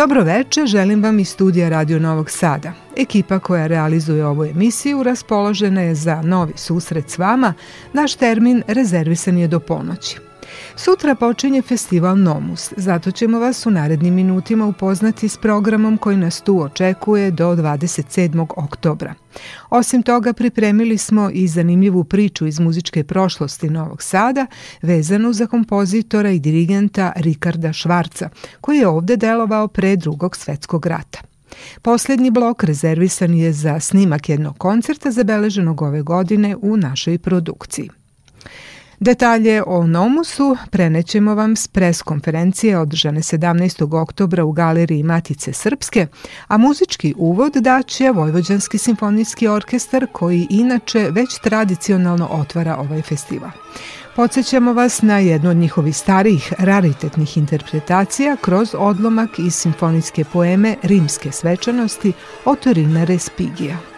Dobro veče, želim vam iz studija Radio Novog Sada. Ekipa koja realizuje ovu emisiju raspoložena je za novi susret s vama. Naš termin rezervisan je do ponoći. Sutra počinje festival Nomus, zato ćemo vas u narednim minutima upoznati s programom koji nas tu očekuje do 27. oktobra. Osim toga, pripremili smo i zanimljivu priču iz muzičke prošlosti Novog Sada, vezanu za kompozitora i dirigenta Rikarda Švarca, koji je ovde delovao pre drugog svetskog rata. Poslednji blok rezervisan je za snimak jednog koncerta zabeleženog ove godine u našoj produkciji. Detalje o Nomusu prenećemo vam s pres konferencije održane 17. oktobra u Galeriji Matice Srpske, a muzički uvod daće Vojvođanski simfonijski orkestar koji inače već tradicionalno otvara ovaj festival. Podsećamo vas na jednu od njihovih starijih raritetnih interpretacija kroz odlomak iz simfonijske poeme Rimske svečanosti Otorina Respigija.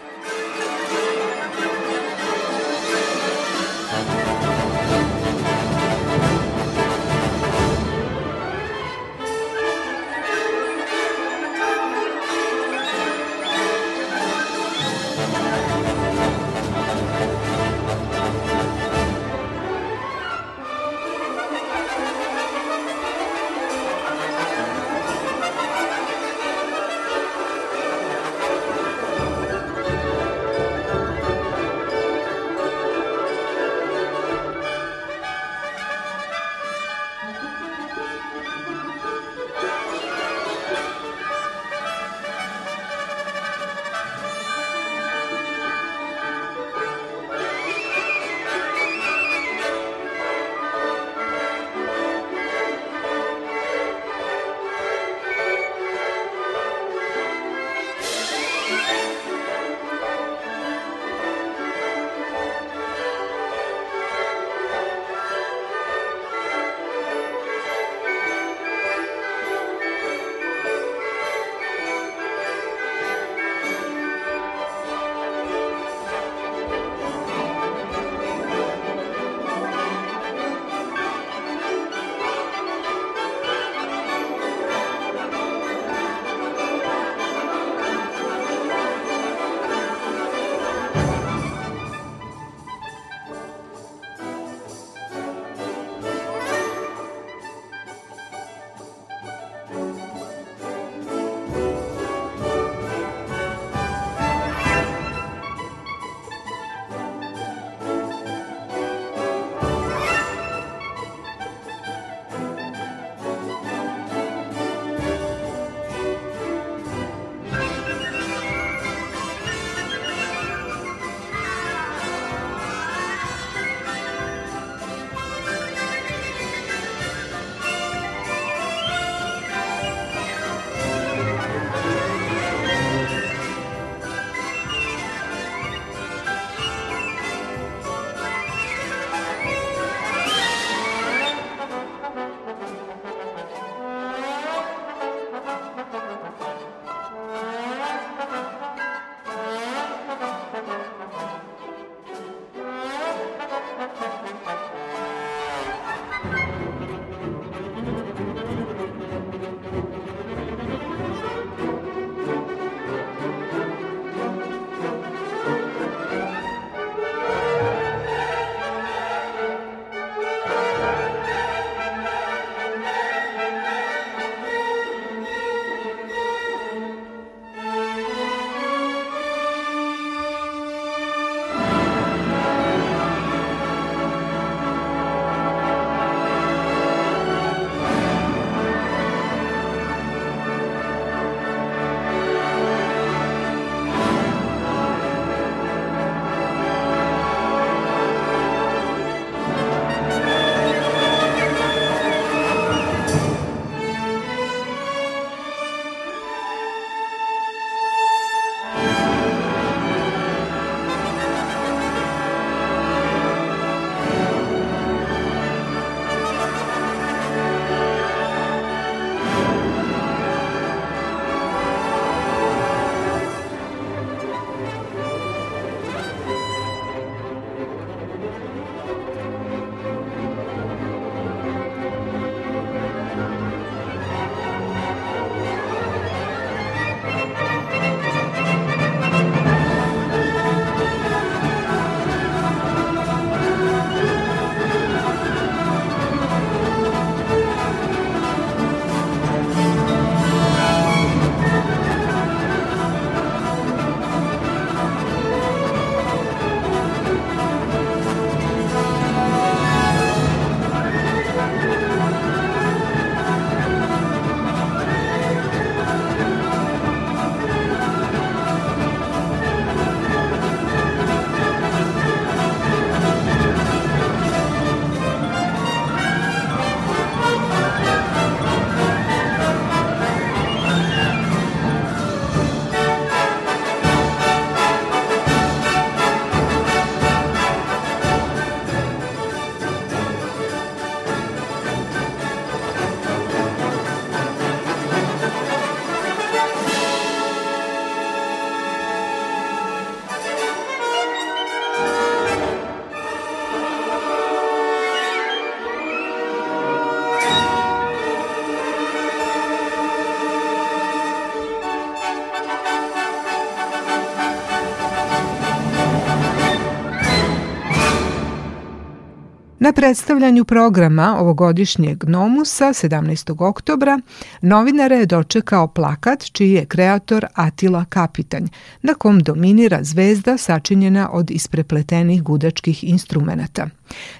Na predstavljanju programa ovogodišnjeg Nomusa 17. oktobra novinare je dočekao plakat čiji je kreator Atila Kapitanj, na kom dominira zvezda sačinjena od isprepletenih gudačkih instrumenta.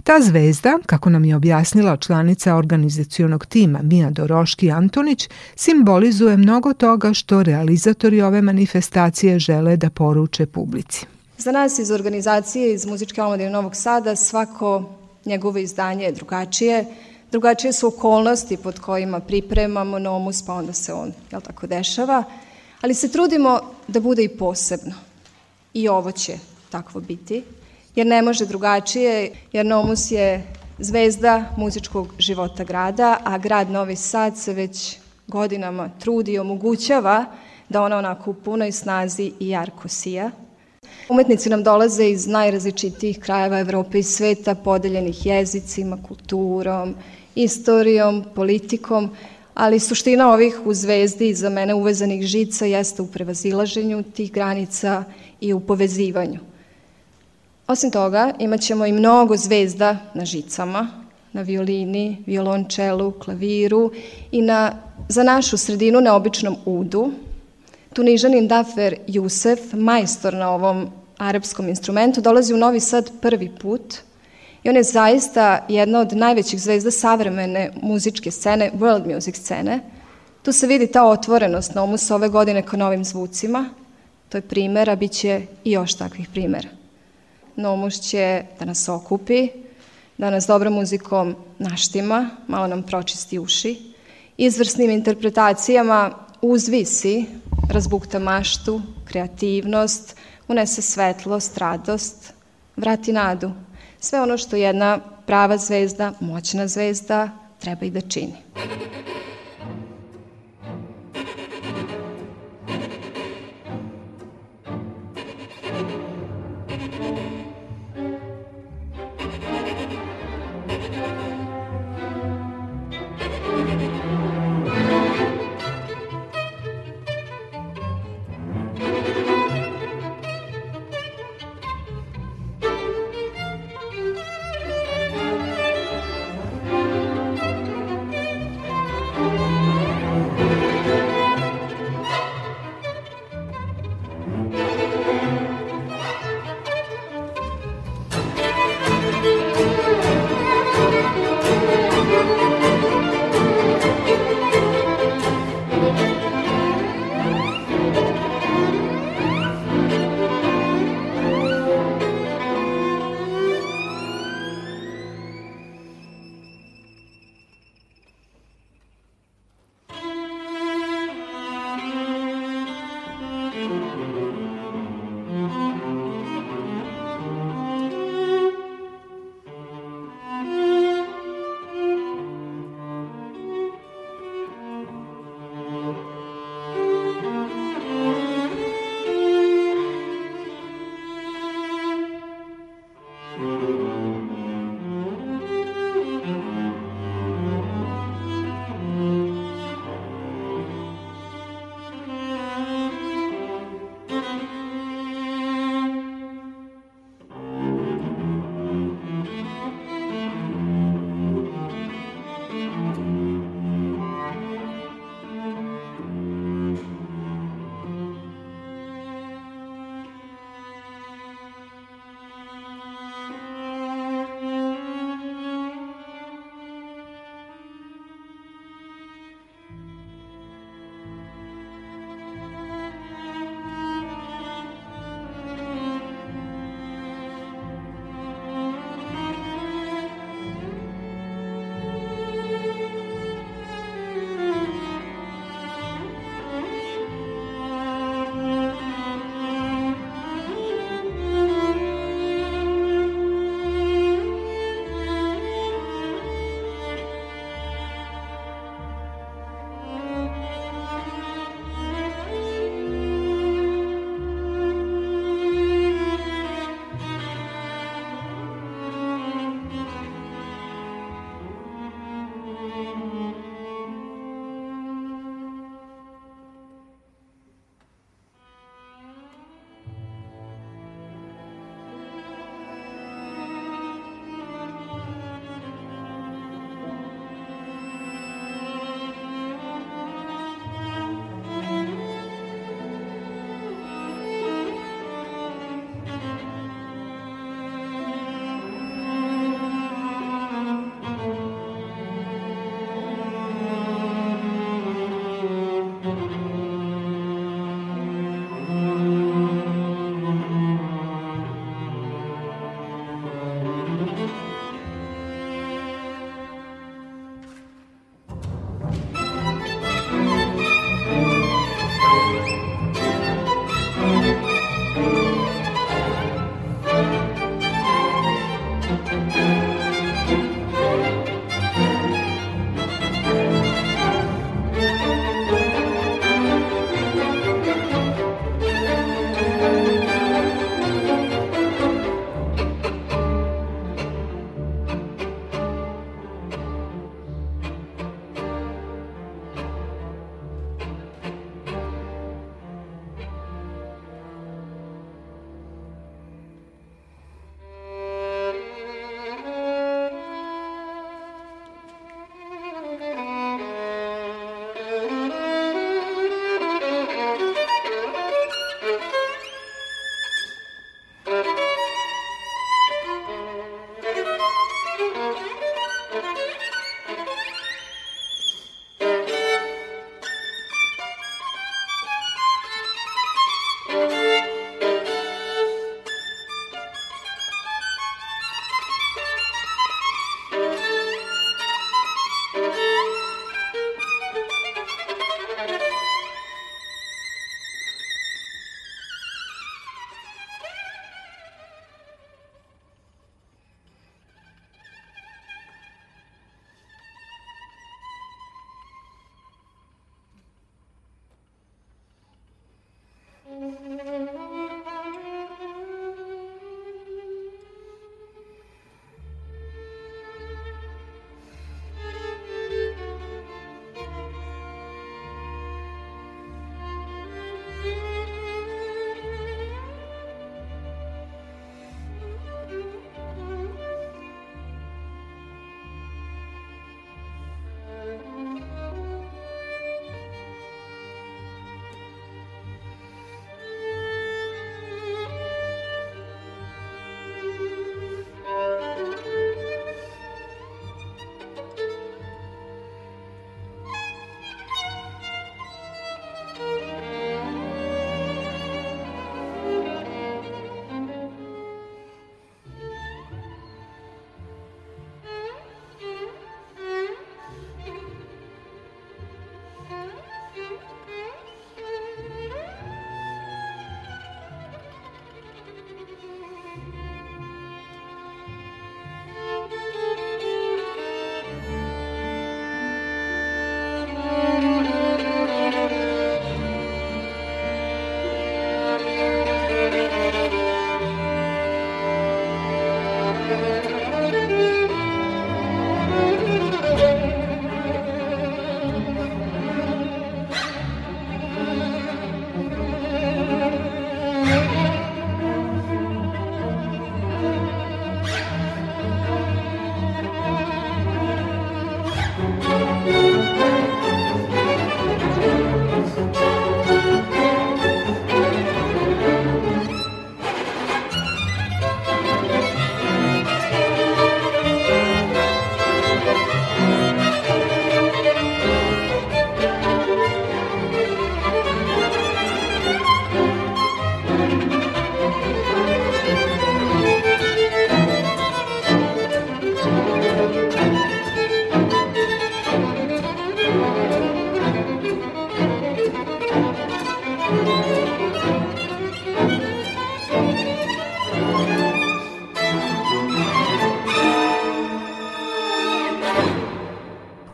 Ta zvezda, kako nam je objasnila članica organizacionog tima Mija Doroški Antonić, simbolizuje mnogo toga što realizatori ove manifestacije žele da poruče publici. Za nas iz organizacije iz Muzičke omladine Novog Sada svako njegovo izdanje je drugačije. Drugačije su okolnosti pod kojima pripremamo nomus, pa onda se on, jel tako, dešava. Ali se trudimo da bude i posebno. I ovo će takvo biti, jer ne može drugačije, jer nomus je zvezda muzičkog života grada, a grad Novi Sad se već godinama trudi i omogućava da ona onako u punoj snazi i jarko sija – Umetnici nam dolaze iz najrazličitijih krajeva Evrope i sveta, podeljenih jezicima, kulturom, istorijom, politikom, ali suština ovih u zvezdi za mene uvezanih žica jeste u prevazilaženju tih granica i u povezivanju. Osim toga, imat ćemo i mnogo zvezda na žicama, na violini, violončelu, klaviru i na, za našu sredinu neobičnom udu, Tunižanin Dafer Jusef, majstor na ovom arapskom instrumentu, dolazi u Novi Sad prvi put i on je zaista jedna od najvećih zvezda savremene muzičke scene, world music scene. Tu se vidi ta otvorenost na omus ove godine ka novim zvucima. To je primer, a bit će i još takvih primera. Nomus će da nas okupi, da nas dobrom muzikom naštima, malo nam pročisti uši, izvrsnim interpretacijama uzvisi, razbukta maštu, kreativnost, unese svetlost, radost, vrati nadu. Sve ono što jedna prava zvezda, moćna zvezda treba i da čini.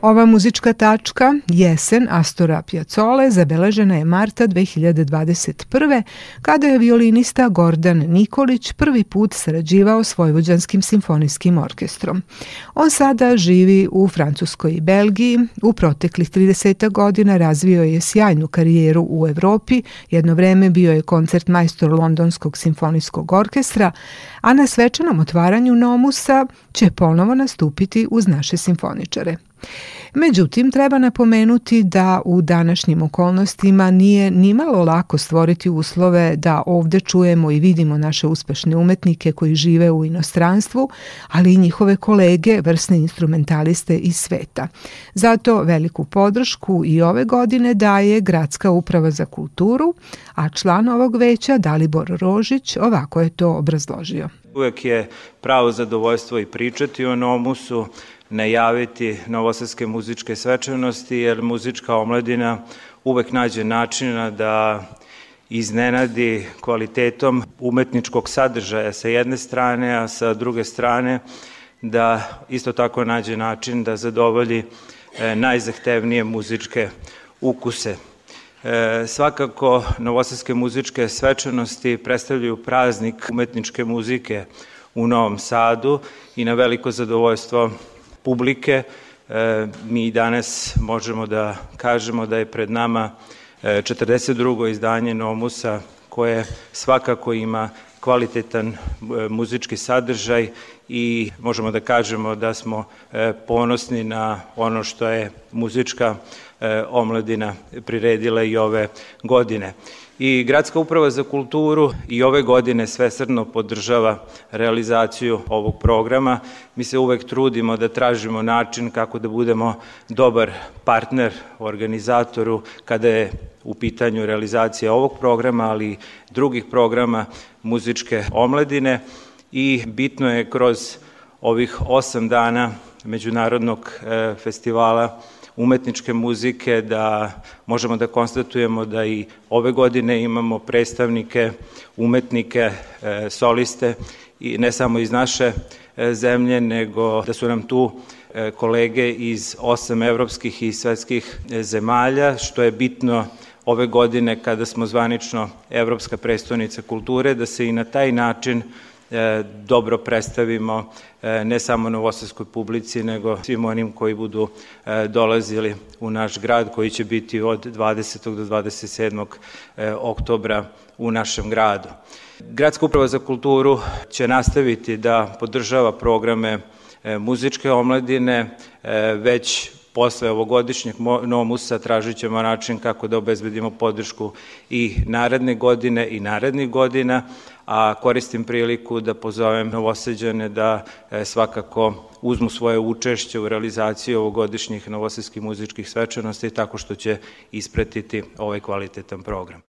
Ova muzička tačka, jesen Astora Piazzole, zabeležena je marta 2021. kada je violinista Gordan Nikolić prvi put sarađivao s Vojvođanskim simfonijskim orkestrom. On sada živi u Francuskoj i Belgiji, u proteklih 30 godina razvio je sjajnu karijeru u Evropi, jedno vreme bio je koncert majstor Londonskog simfonijskog orkestra, a na svečanom otvaranju Nomusa će ponovo nastupiti uz naše simfoničare. Međutim, treba napomenuti da u današnjim okolnostima nije nimalo lako stvoriti uslove da ovde čujemo i vidimo naše uspešne umetnike koji žive u inostranstvu, ali i njihove kolege, vrsne instrumentaliste iz sveta. Zato veliku podršku i ove godine daje Gradska uprava za kulturu, a član ovog veća Dalibor Rožić ovako je to obrazložio. Uvek je pravo zadovoljstvo i pričati o Nomusu, najaviti novosadske muzičke svečanosti, jer muzička omladina uvek nađe načina da iznenadi kvalitetom umetničkog sadržaja sa jedne strane, a sa druge strane da isto tako nađe način da zadovolji e, najzahtevnije muzičke ukuse. E, svakako, novosadske muzičke svečanosti predstavljaju praznik umetničke muzike u Novom Sadu i na veliko zadovoljstvo publike. E, mi danas možemo da kažemo da je pred nama 42. E, izdanje Nomusa koje svakako ima kvalitetan e, muzički sadržaj i možemo da kažemo da smo ponosni na ono što je muzička omladina priredila i ove godine i Gradska uprava za kulturu i ove godine svesrdno podržava realizaciju ovog programa. Mi se uvek trudimo da tražimo način kako da budemo dobar partner organizatoru kada je u pitanju realizacija ovog programa, ali i drugih programa muzičke omladine i bitno je kroz ovih osam dana Međunarodnog e, festivala umetničke muzike, da možemo da konstatujemo da i ove godine imamo predstavnike, umetnike, e, soliste i ne samo iz naše e, zemlje, nego da su nam tu e, kolege iz osam evropskih i svetskih zemalja, što je bitno ove godine kada smo zvanično Evropska prestonica kulture, da se i na taj način dobro predstavimo e, ne samo novosadskoj publici, nego svim onim koji budu e, dolazili u naš grad, koji će biti od 20. do 27. oktobra u našem gradu. Gradska uprava za kulturu će nastaviti da podržava programe muzičke omladine, već posle ovogodišnjeg nomusa tražit ćemo način kako da obezbedimo podršku i naredne godine i narednih godina, a koristim priliku da pozovem novoseđane da e, svakako uzmu svoje učešće u realizaciji ovogodišnjih novosadskih muzičkih svečanosti tako što će ispretiti ovaj kvalitetan program.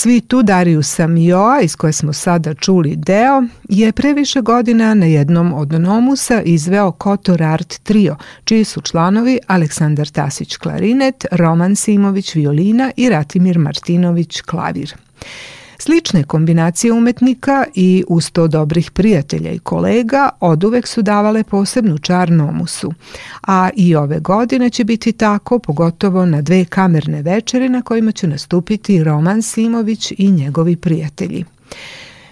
Svitu Dariusa Mioa, iz koje smo sada čuli deo, je previše godina na jednom od nomusa izveo Kotor Art Trio, čiji su članovi Aleksandar Tasić klarinet, Roman Simović violina i Ratimir Martinović klavir. Slične kombinacije umetnika i uz to dobrih prijatelja i kolega oduvek su davale posebnu čar Nomusu, a i ove godine će biti tako, pogotovo na dve kamerne večere na kojima će nastupiti Roman Simović i njegovi prijatelji.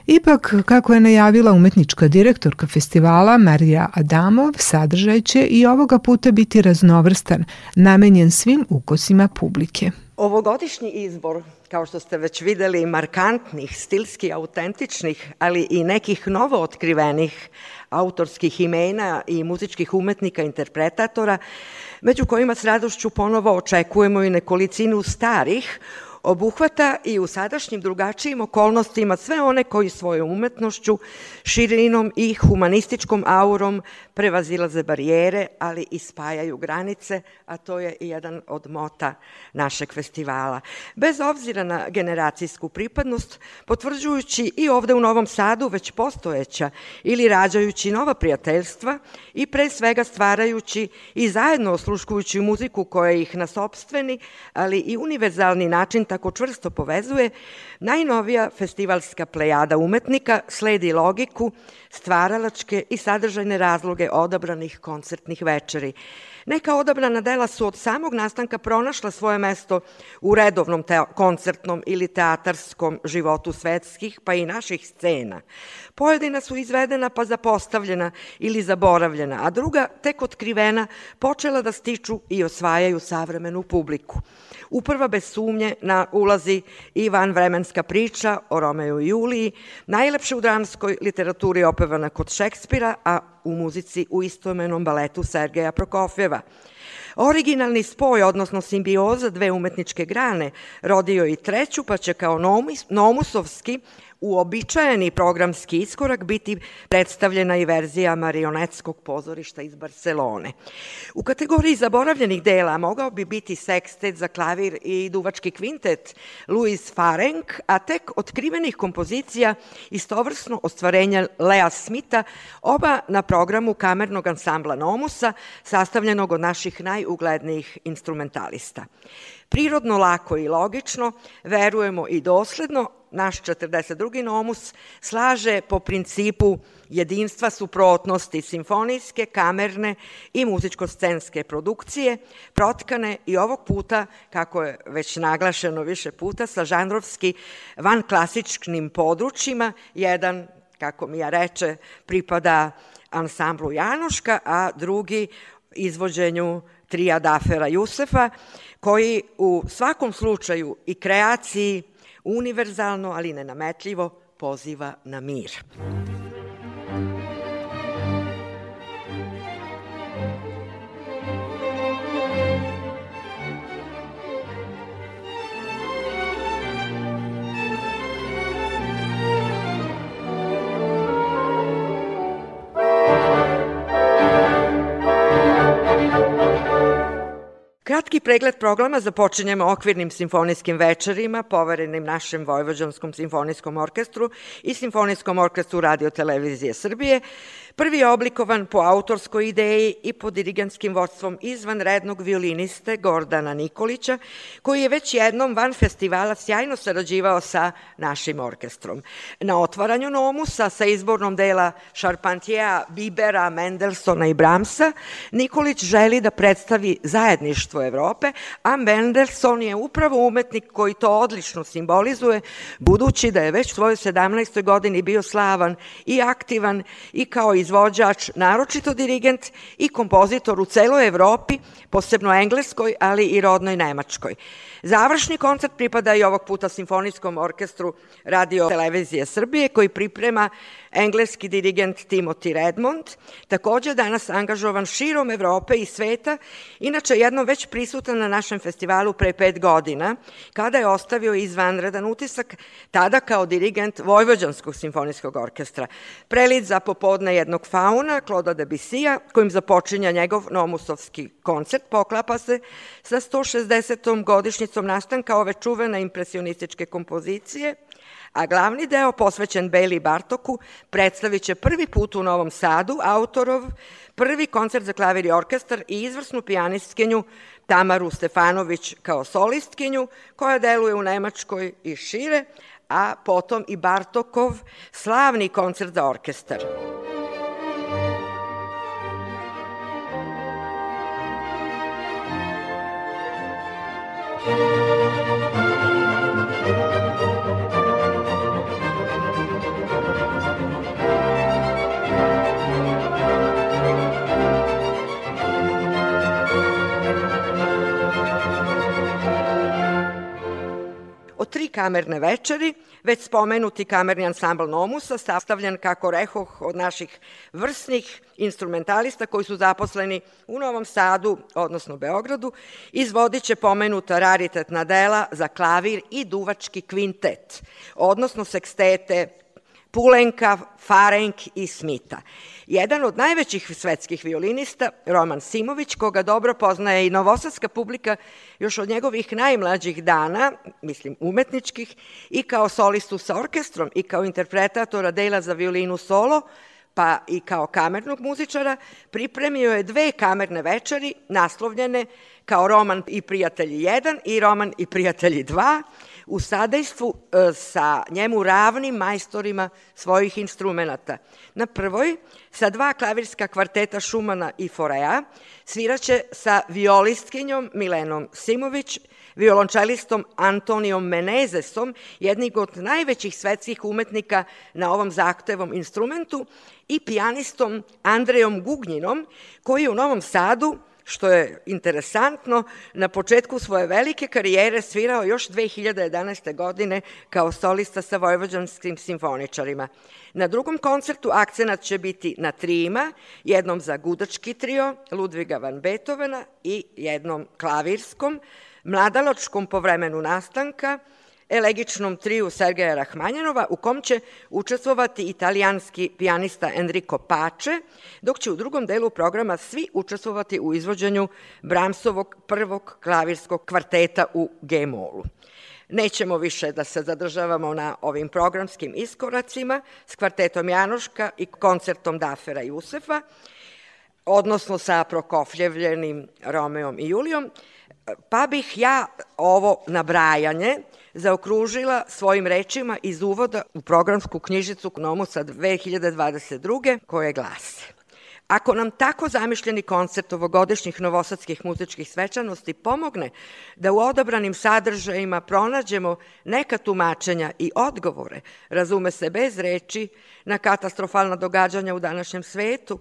Ipak, kako je najavila umetnička direktorka festivala Marija Adamov, sadržaj će i ovoga puta biti raznovrstan, namenjen svim ukosima publike. Ovogodišnji izbor kao što ste već videli, markantnih, stilski autentičnih, ali i nekih novo otkrivenih autorskih imena i muzičkih umetnika, interpretatora, među kojima s radošću ponovo očekujemo i nekolicinu starih, obuhvata i u sadašnjim drugačijim okolnostima sve one koji svojom umetnošću, širinom i humanističkom aurom prevazilaze barijere, ali i spajaju granice, a to je jedan od mota našeg festivala. Bez obzira na generacijsku pripadnost, potvrđujući i ovde u Novom Sadu već postojeća ili rađajući nova prijateljstva i pre svega stvarajući i zajedno osluškujući muziku koja ih na sobstveni, ali i univerzalni način tako čvrsto povezuje, najnovija festivalska plejada umetnika sledi logiku, stvaralačke i sadržajne razloge odabranih koncertnih večeri. Neka odabrana dela su od samog nastanka pronašla svoje mesto u redovnom koncertnom ili teatarskom životu svetskih, pa i naših scena. Pojedina su izvedena pa zapostavljena ili zaboravljena, a druga, tek otkrivena, počela da stiču i osvajaju savremenu publiku. Uprva bez sumnje na ulazi i van vremenska priča o Romeo i Juliji, najlepše u dramskoj literaturi opevana kod Šekspira, a u muzici u istomenom baletu Sergeja Prokofjeva. Originalni spoj, odnosno simbioza dve umetničke grane, rodio i treću, pa će kao nomusovski uobičajeni programski iskorak biti predstavljena i verzija marionetskog pozorišta iz Barcelone. U kategoriji zaboravljenih dela mogao bi biti sekstet za klavir i duvački kvintet Louis Farenk, a tek otkrivenih kompozicija istovrsno ostvarenja Lea Smita, oba na programu kamernog ansambla Nomusa, sastavljenog od naših najuglednijih instrumentalista. Prirodno, lako i logično, verujemo i dosledno, naš 42. nomus slaže po principu jedinstva suprotnosti simfonijske, kamerne i muzičko-scenske produkcije, protkane i ovog puta, kako je već naglašeno više puta, sa žanrovski van klasičnim područjima, jedan, kako mi ja reče, pripada ansamblu Janoška, a drugi izvođenju trija Dafera Jusefa, koji u svakom slučaju i kreaciji univerzalno, ali nenametljivo poziva na mir. Kratki pregled programa započinjemo okvirnim simfonijskim večerima poverenim našem Vojvođanskom simfonijskom orkestru i Simfonijskom orkestru Radio Televizije Srbije, Prvi je oblikovan po autorskoj ideji i pod dirigentskim vodstvom izvanrednog violiniste Gordana Nikolića, koji je već jednom van festivala sjajno sarađivao sa našim orkestrom. Na otvaranju Nomusa sa izbornom dela Charpentiera, Bibera, Mendelsona i Bramsa, Nikolić želi da predstavi zajedništvo Evrope, a Mendelson je upravo umetnik koji to odlično simbolizuje, budući da je već u svojoj 17. godini bio slavan i aktivan i kao izvođač, naročito dirigent i kompozitor u celoj Evropi, posebno engleskoj, ali i rodnoj Nemačkoj. Završni koncert pripada i ovog puta Simfonijskom orkestru Radio Televizije Srbije, koji priprema engleski dirigent Timothy Redmond, takođe danas angažovan širom Evrope i sveta, inače jednom već prisutan na našem festivalu pre pet godina, kada je ostavio izvanredan utisak, tada kao dirigent Vojvođanskog simfonijskog orkestra. Prelid za popodne jednog fauna, Kloda Debussija, kojim započinja njegov nomusovski koncert, poklapa se sa 160. godišnjicom nastanka ove čuvene impresionističke kompozicije, a glavni deo posvećen Beli Bartoku predstavit će prvi put u Novom Sadu autorov prvi koncert za klavir i orkestar i izvrsnu pijanistkinju Tamaru Stefanović kao solistkinju koja deluje u Nemačkoj i šire, a potom i Bartokov slavni koncert za orkestar. Od tri kamerne večeri, već spomenuti kamerni ansambl Nomusa, sastavljen, kako rehoh, od naših vrsnih instrumentalista koji su zaposleni u Novom Sadu, odnosno Beogradu, izvodit će pomenuta raritetna dela za klavir i duvački kvintet, odnosno sekstete Pulenka, Farenk i Smita. Jedan od najvećih svetskih violinista, Roman Simović, koga dobro poznaje i novosadska publika još od njegovih najmlađih dana, mislim umetničkih, i kao solistu sa orkestrom i kao interpretatora dela za violinu solo, pa i kao kamernog muzičara, pripremio je dve kamerne večeri naslovljene kao Roman i prijatelji 1 i Roman i prijatelji 2, u sadejstvu e, sa njemu ravnim majstorima svojih instrumenta. Na prvoj, sa dva klavirska kvarteta Šumana i Forea, sviraće sa violistkinjom Milenom Simović, violončelistom Antonijom Menezesom, jednih od najvećih svetskih umetnika na ovom zahtevom instrumentu, i pijanistom Andrejom Gugnjinom, koji u Novom Sadu što je interesantno, na početku svoje velike karijere svirao još 2011. godine kao solista sa vojvođanskim simfoničarima. Na drugom koncertu akcenat će biti na trijima, jednom za gudački trio Ludviga van Beethovena i jednom klavirskom, mladaločkom po vremenu nastanka, elegičnom triju Sergeja Rahmanjanova u kom će učestvovati italijanski pijanista Enrico Pace, dok će u drugom delu programa svi učestvovati u izvođenju Bramsovog prvog klavirskog kvarteta u G-molu. Nećemo više da se zadržavamo na ovim programskim iskoracima s kvartetom Janoška i koncertom Dafera i Jusefa, odnosno sa Prokofljevljenim Romeom i Julijom, pa bih ja ovo nabrajanje zaokružila svojim rečima iz uvoda u programsku knjižicu Knomusa 2022. koje glase Ako nam tako zamišljeni koncert ovogodišnjih novosadskih muzičkih svečanosti pomogne da u odabranim sadržajima pronađemo neka tumačenja i odgovore, razume se bez reči, na katastrofalna događanja u današnjem svetu,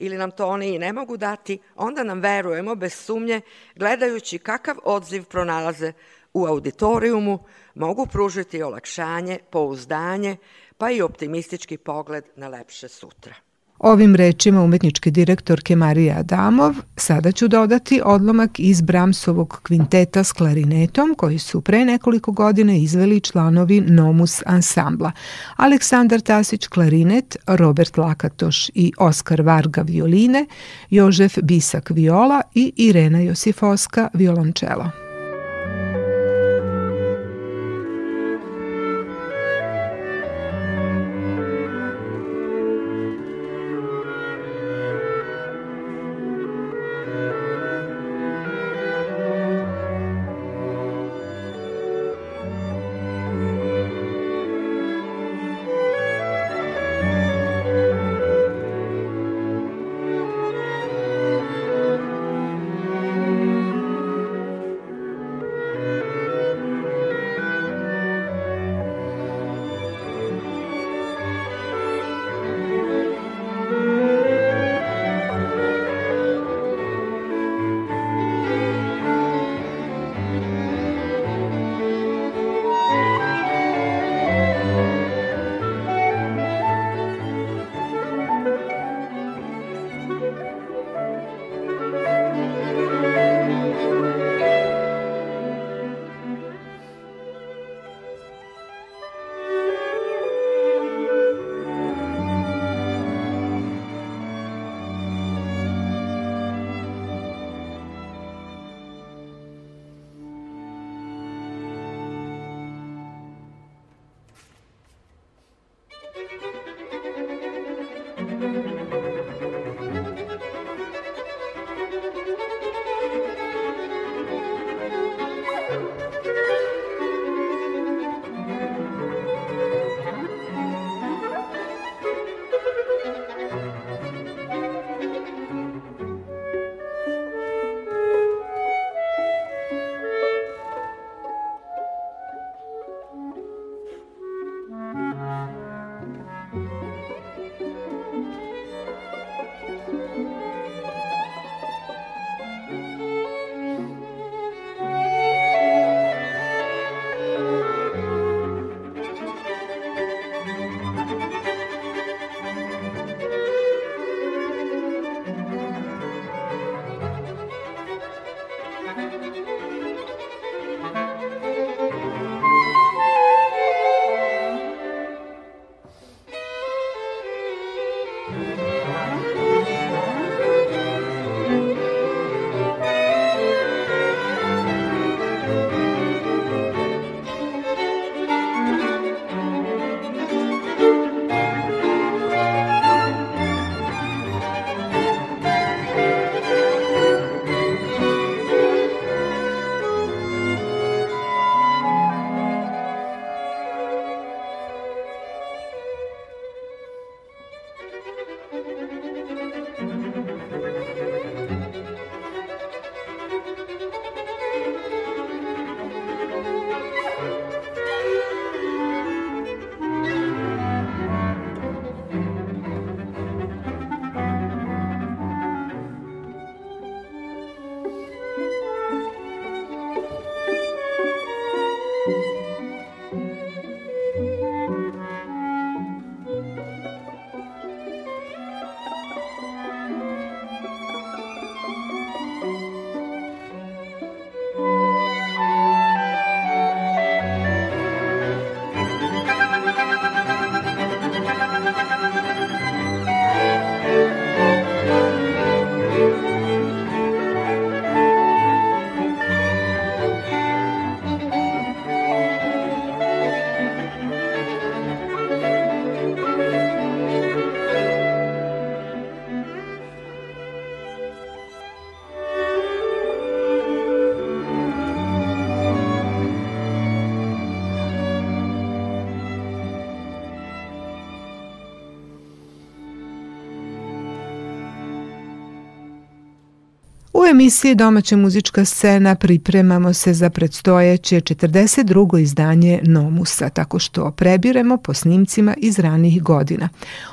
ili nam to oni i ne mogu dati, onda nam verujemo bez sumnje, gledajući kakav odziv pronalaze u auditorijumu, mogu pružiti olakšanje, pouzdanje, pa i optimistički pogled na lepše sutra. Ovim rečima umetničke direktorke Marije Adamov sada ću dodati odlomak iz Bramsovog kvinteta s klarinetom koji su pre nekoliko godina izveli članovi Nomus ansambla. Aleksandar Tasić klarinet, Robert Lakatoš i Oskar Varga violine, Jožef Bisak viola i Irena Josifovska violončelo. Emisiji Domaća muzička scena pripremamo se za predstojeće 42. izdanje Nomusa, tako što prebiremo po snimcima iz ranih godina.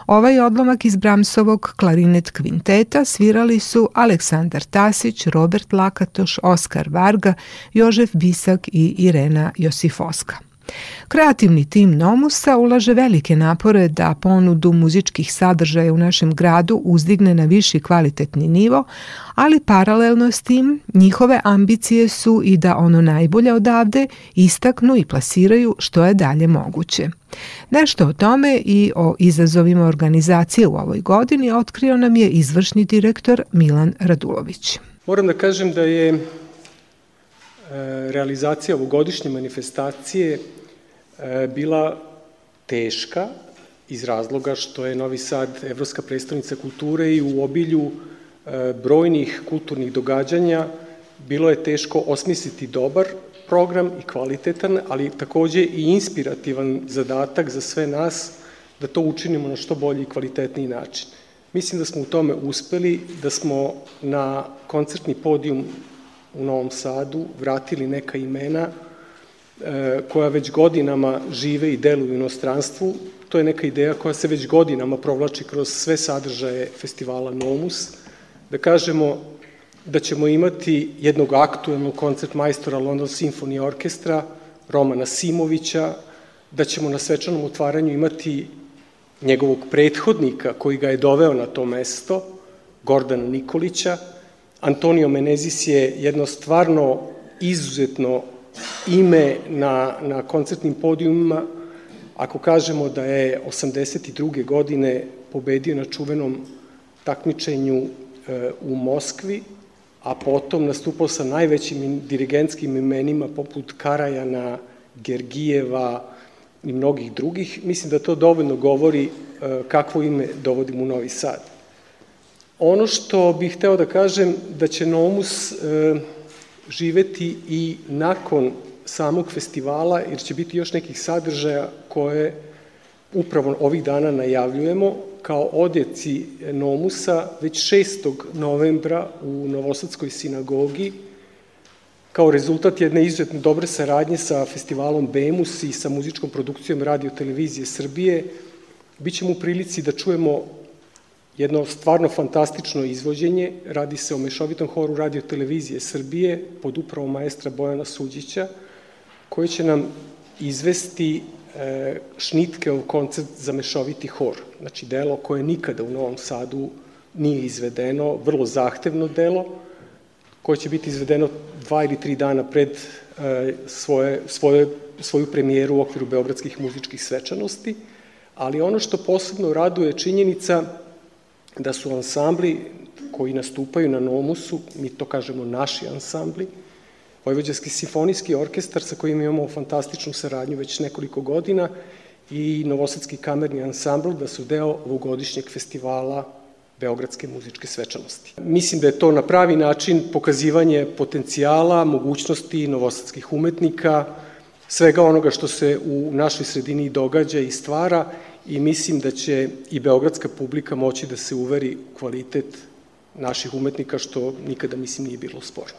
Ovaj odlomak iz Bramsovog klarinet kvinteta svirali su Aleksandar Tasić, Robert Lakatoš, Oskar Varga, Jožef Bisak i Irena Josifoska. Kreativni tim Nomusa ulaže velike napore da ponudu muzičkih sadržaja u našem gradu uzdigne na viši kvalitetni nivo, ali paralelno s tim njihove ambicije su i da ono najbolje odavde istaknu i plasiraju što je dalje moguće. Nešto o tome i o izazovima organizacije u ovoj godini otkrio nam je izvršni direktor Milan Radulović. Moram da kažem da je e, realizacija ovogodišnje manifestacije bila teška iz razloga što je Novi Sad evropska predstavnica kulture i u obilju e, brojnih kulturnih događanja bilo je teško osmisliti dobar program i kvalitetan, ali takođe i inspirativan zadatak za sve nas da to učinimo na što bolji i kvalitetniji način. Mislim da smo u tome uspeli, da smo na koncertni podijum u Novom Sadu vratili neka imena E, koja već godinama žive i deluju u inostranstvu. To je neka ideja koja se već godinama provlači kroz sve sadržaje festivala Nomus. Da kažemo da ćemo imati jednog aktuelnog koncert majstora London Symphony Orkestra, Romana Simovića, da ćemo na svečanom otvaranju imati njegovog prethodnika koji ga je doveo na to mesto, Gordana Nikolića. Antonio Menezis je jedno stvarno izuzetno ime na, na koncertnim podijumima, ako kažemo da je 82. godine pobedio na čuvenom takmičenju e, u Moskvi, a potom nastupao sa najvećim dirigentskim imenima poput Karajana, Gergijeva i mnogih drugih, mislim da to dovoljno govori e, kakvo ime dovodimo u Novi Sad. Ono što bih hteo da kažem, da će Nomus e, živeti i nakon samog festivala, jer će biti još nekih sadržaja koje upravo ovih dana najavljujemo kao odjeci Nomusa već 6. novembra u Novosadskoj sinagogi kao rezultat jedne izuzetno dobre saradnje sa festivalom Bemus i sa muzičkom produkcijom Radio Televizije Srbije, Bićemo u prilici da čujemo jedno stvarno fantastično izvođenje. Radi se o mešovitom horu radio televizije Srbije pod upravom maestra Bojana Suđića, koji će nam izvesti e, Šnitkeov koncert za mešoviti hor. Znači, delo koje nikada u Novom Sadu nije izvedeno, vrlo zahtevno delo, koje će biti izvedeno dva ili tri dana pred e, svoje, svoje, svoju premijeru u okviru Beogradskih muzičkih svečanosti, ali ono što posebno raduje činjenica da su ansambli koji nastupaju na Nomusu, mi to kažemo naši ansambli, Vojvođanski simfonijski orkestar sa kojim imamo fantastičnu saradnju već nekoliko godina i Novosadski kamerni ansambl da su deo ovogodišnjeg festivala Beogradske muzičke svečanosti. Mislim da je to na pravi način pokazivanje potencijala, mogućnosti novosadskih umetnika, svega onoga što se u našoj sredini događa i stvara i mislim da će i beogradska publika moći da se uveri u kvalitet naših umetnika, što nikada, mislim, nije bilo sporno.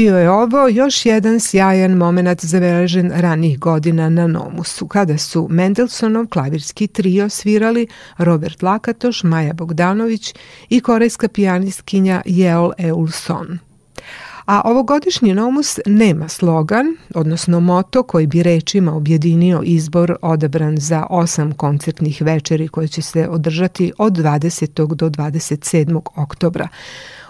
Bio je ovo još jedan sjajan moment zabeležen ranih godina na Nomusu, kada su Mendelssohnov klavirski trio svirali Robert Lakatoš, Maja Bogdanović i korejska pijanistkinja Jeol Eulson. A ovogodišnji Nomus nema slogan, odnosno moto koji bi rečima objedinio izbor odabran za osam koncertnih večeri koje će se održati od 20. do 27. oktobra.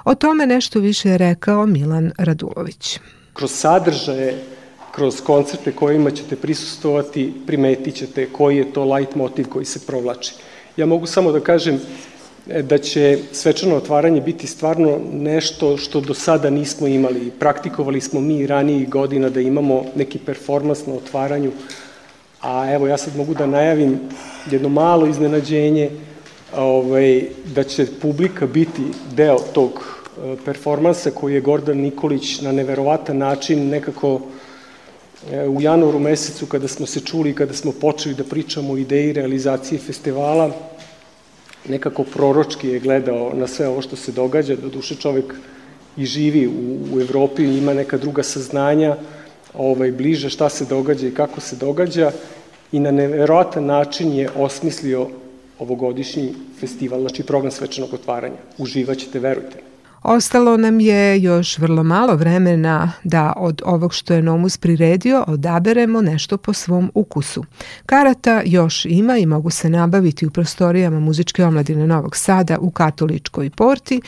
O tome nešto više je rekao Milan Radulović. Kroz sadržaje, kroz koncerte kojima ćete prisustovati, primetit ćete koji je to light motiv koji se provlači. Ja mogu samo da kažem e, da će svečano otvaranje biti stvarno nešto što do sada nismo imali. Praktikovali smo mi ranijih godina da imamo neki performans na otvaranju, a evo ja sad mogu da najavim jedno malo iznenađenje, ovaj, da će publika biti deo tog e, performansa koji je Gordan Nikolić na neverovatan način nekako e, u januaru mesecu kada smo se čuli, kada smo počeli da pričamo o ideji realizacije festivala, nekako proročki je gledao na sve ovo što se događa, do duše čovek i živi u, u Evropi ima neka druga saznanja ovaj, bliže šta se događa i kako se događa i na neverovatan način je osmislio ovogodišnji festival, znači program svečanog otvaranja. Uživaćete, verujte. Ostalo nam je još vrlo malo vremena da od ovog što je Nomus priredio odaberemo nešto po svom ukusu. Karata još ima i mogu se nabaviti u prostorijama muzičke omladine Novog Sada u Katoličkoj porti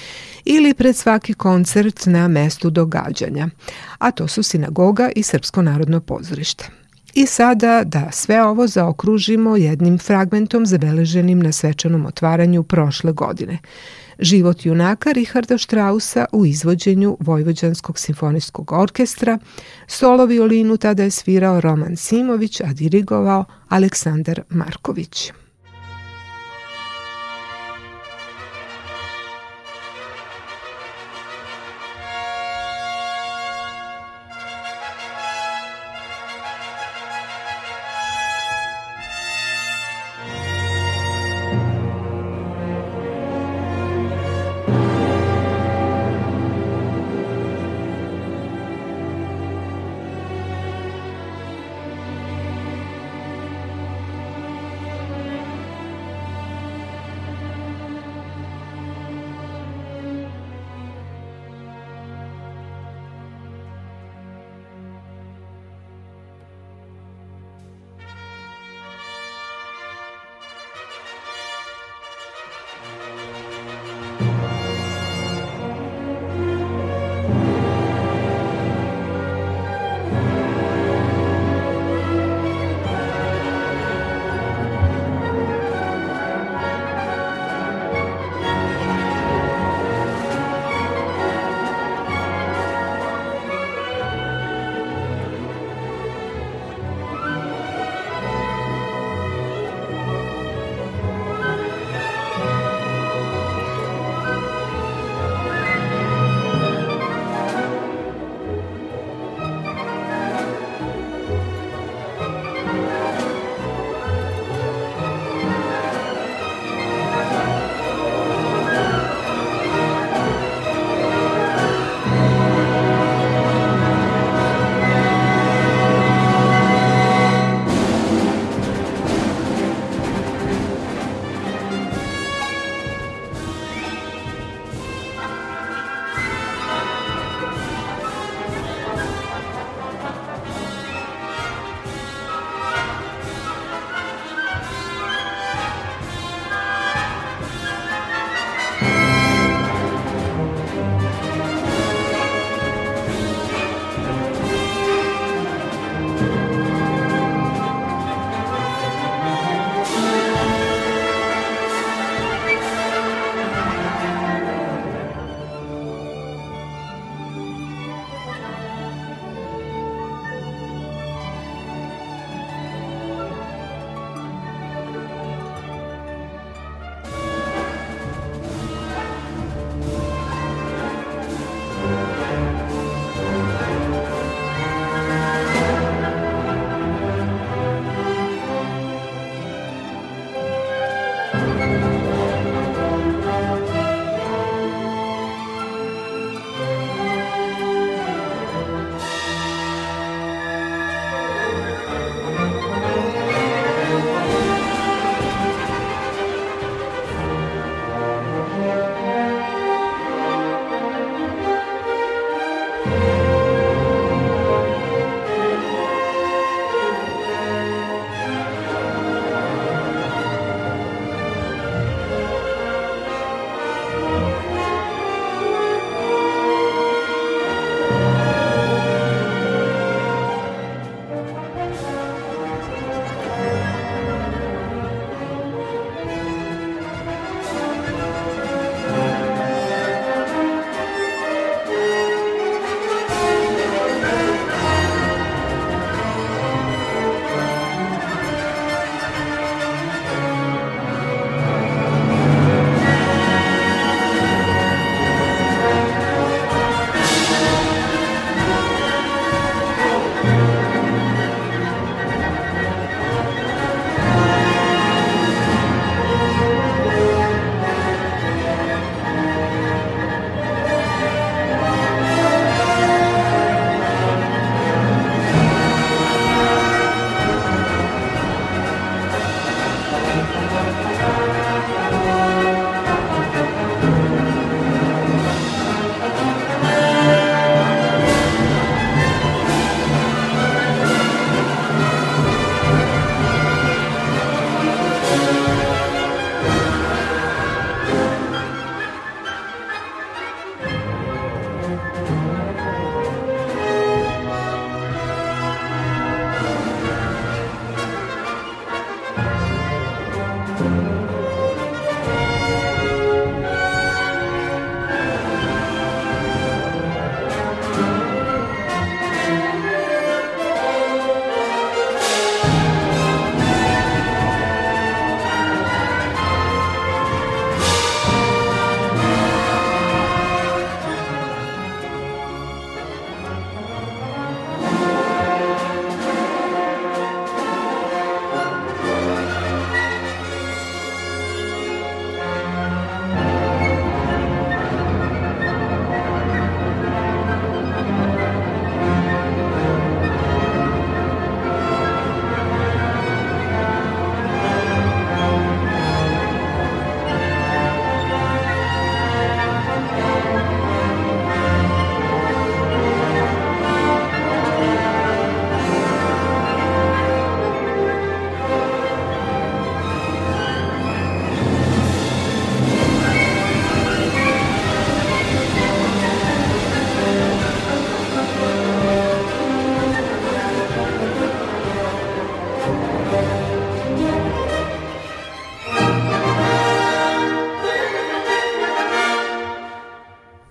ili pred svaki koncert na mestu događanja, a to su sinagoga i Srpsko narodno pozorište. I sada da sve ovo zaokružimo jednim fragmentom zabeleženim na svečanom otvaranju prošle godine. Život junaka Richarda Strausa u izvođenju Vojvođanskog simfonijskog orkestra, solo violinu tada je svirao Roman Simović, a dirigovao Aleksandar Marković.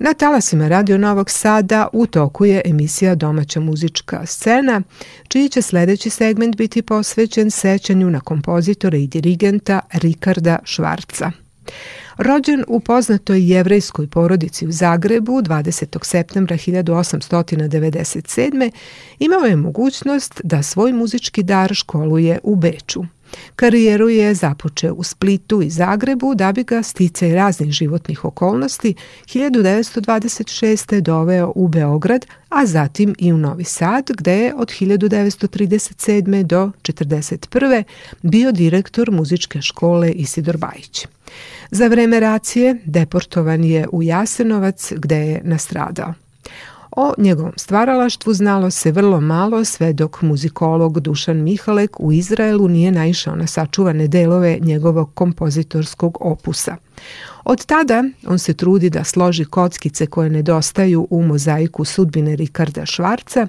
Na talasima Radio Novog Sada u toku je emisija Domaća muzička scena, čiji će sledeći segment biti posvećen sećanju na kompozitora i dirigenta Rikarda Švarca. Rođen u poznatoj jevrejskoj porodici u Zagrebu 20. septembra 1897. imao je mogućnost da svoj muzički dar školuje u Beču. Karijeru je započeo u Splitu i Zagrebu da bi ga sticaj raznih životnih okolnosti 1926. doveo u Beograd, a zatim i u Novi Sad, gde je od 1937. do 1941. bio direktor muzičke škole Isidor Bajić. Za vreme racije deportovan je u Jasenovac gde je nastradao. O njegovom stvaralaštvu znalo se vrlo malo sve dok muzikolog Dušan Mihalek u Izraelu nije naišao na sačuvane delove njegovog kompozitorskog opusa. Od tada on se trudi da složi kockice koje nedostaju u mozaiku sudbine Rikarda Švarca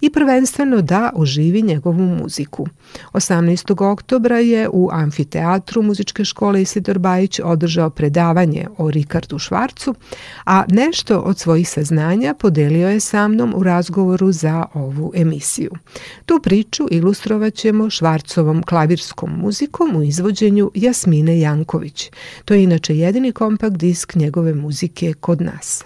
i prvenstveno da oživi njegovu muziku. 18. oktobra je u amfiteatru muzičke škole Isidor Bajić održao predavanje o Rikardu Švarcu, a nešto od svojih saznanja podelio je sa mnom u razgovoru za ovu emisiju. Tu priču ilustrovat ćemo Švarcovom klavirskom muzikom u izvođenju Jasmine Janković. To je inače jedini kompakt disk njegove muzike kod nas.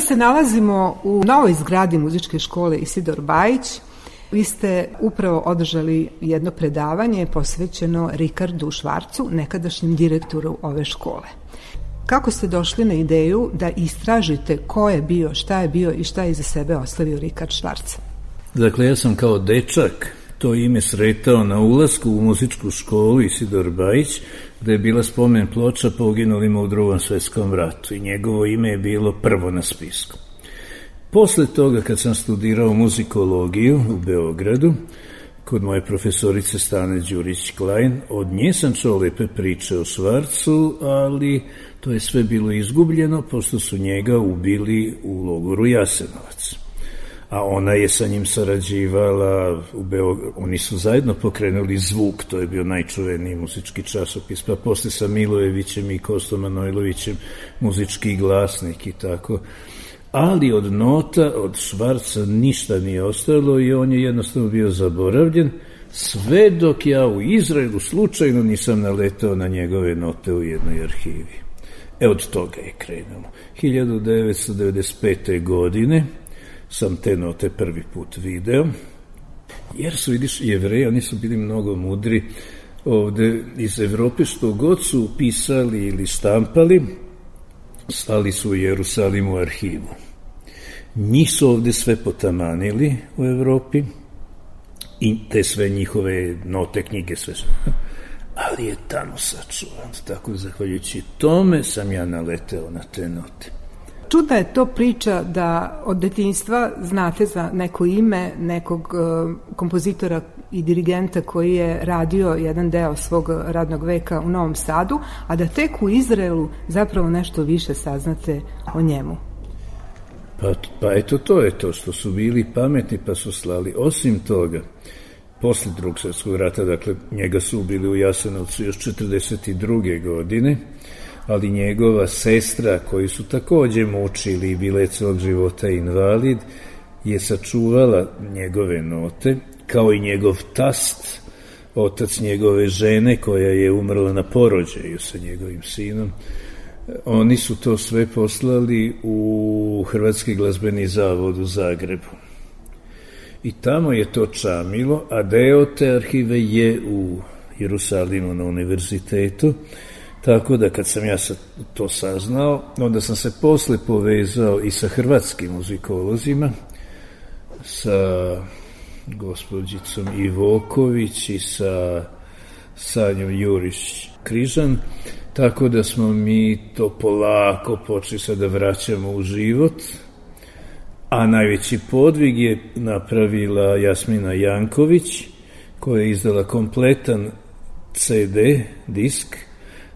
Sada se nalazimo u novoj zgradi muzičke škole Isidor Bajić. Vi ste upravo održali jedno predavanje posvećeno Rikardu Švarcu, nekadašnjem direktoru ove škole. Kako ste došli na ideju da istražite ko je bio, šta je bio i šta je iza sebe ostavio Rikard Švarc? Dakle, ja sam kao dečak to ime sretao na ulasku u muzičku školu Isidor Bajić, gde je bila spomen ploča poginulima u drugom svetskom ratu i njegovo ime je bilo prvo na spisku. Posle toga, kad sam studirao muzikologiju u Beogradu, kod moje profesorice Stane Đurić-Klein, od nje sam čuo lepe priče o Švarcu, ali to je sve bilo izgubljeno, pošto su njega ubili u logoru Jasenovac a ona je sa njim sarađivala u Beogradu. Oni su zajedno pokrenuli Zvuk, to je bio najčuveniji muzički časopis, pa posle sa Milojevićem i Kostom Manojlovićem muzički glasnik i tako. Ali od nota, od Švarca ništa nije ostalo i on je jednostavno bio zaboravljen, sve dok ja u Izraelu slučajno nisam naletao na njegove note u jednoj arhivi. E od toga je krenulo. 1995. godine sam te note prvi put video, Jer su, vidiš, jevreji, oni su bili mnogo mudri ovde iz Evrope, što god su pisali ili štampali, stali su u Jerusalimu arhivu. Njih su ovde sve potamanili u Evropi i te sve njihove note, knjige, sve su. Ali je tamo sačuvan, tako zahvaljujući tome sam ja naleteo na te note. Čudna je to priča da od detinjstva znate za neko ime nekog uh, kompozitora i dirigenta koji je radio jedan deo svog radnog veka u Novom Sadu, a da tek u Izraelu zapravo nešto više saznate o njemu. Pa, pa eto to je to što su bili pametni pa su slali. Osim toga, posle drugog svjetskog rata, dakle njega su ubili u Jasenovcu još 42. godine, ali njegova sestra, koji su takođe mučili i bile celog života invalid, je sačuvala njegove note, kao i njegov tast, otac njegove žene koja je umrla na porođaju sa njegovim sinom. Oni su to sve poslali u Hrvatski glazbeni zavod u Zagrebu. I tamo je to čamilo, a deo te arhive je u Jerusalimu na univerzitetu, Tako da kad sam ja to saznao, onda sam se posle povezao i sa hrvatskim muzikolozima, sa gospođicom Ivoković i sa Sanjom Juriš Križan, tako da smo mi to polako počeli sad da vraćamo u život, a najveći podvig je napravila Jasmina Janković, koja je izdala kompletan CD, disk,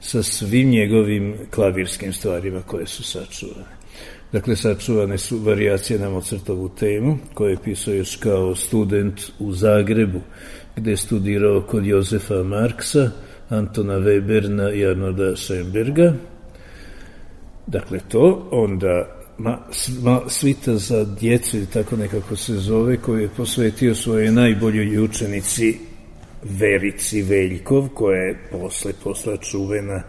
sa svim njegovim klavirskim stvarima koje su sačuvane. Dakle, sačuvane su variacije na Mozartovu temu, koje je pisao još kao student u Zagrebu, gde je studirao kod Jozefa Marksa, Antona Weberna i Arnolda Schoenberga. Dakle, to onda ma, ma, svita za djecu, tako nekako se zove, koju je posvetio svoje najboljoj učenici Verici Veljkov, koja je posle posla čuvena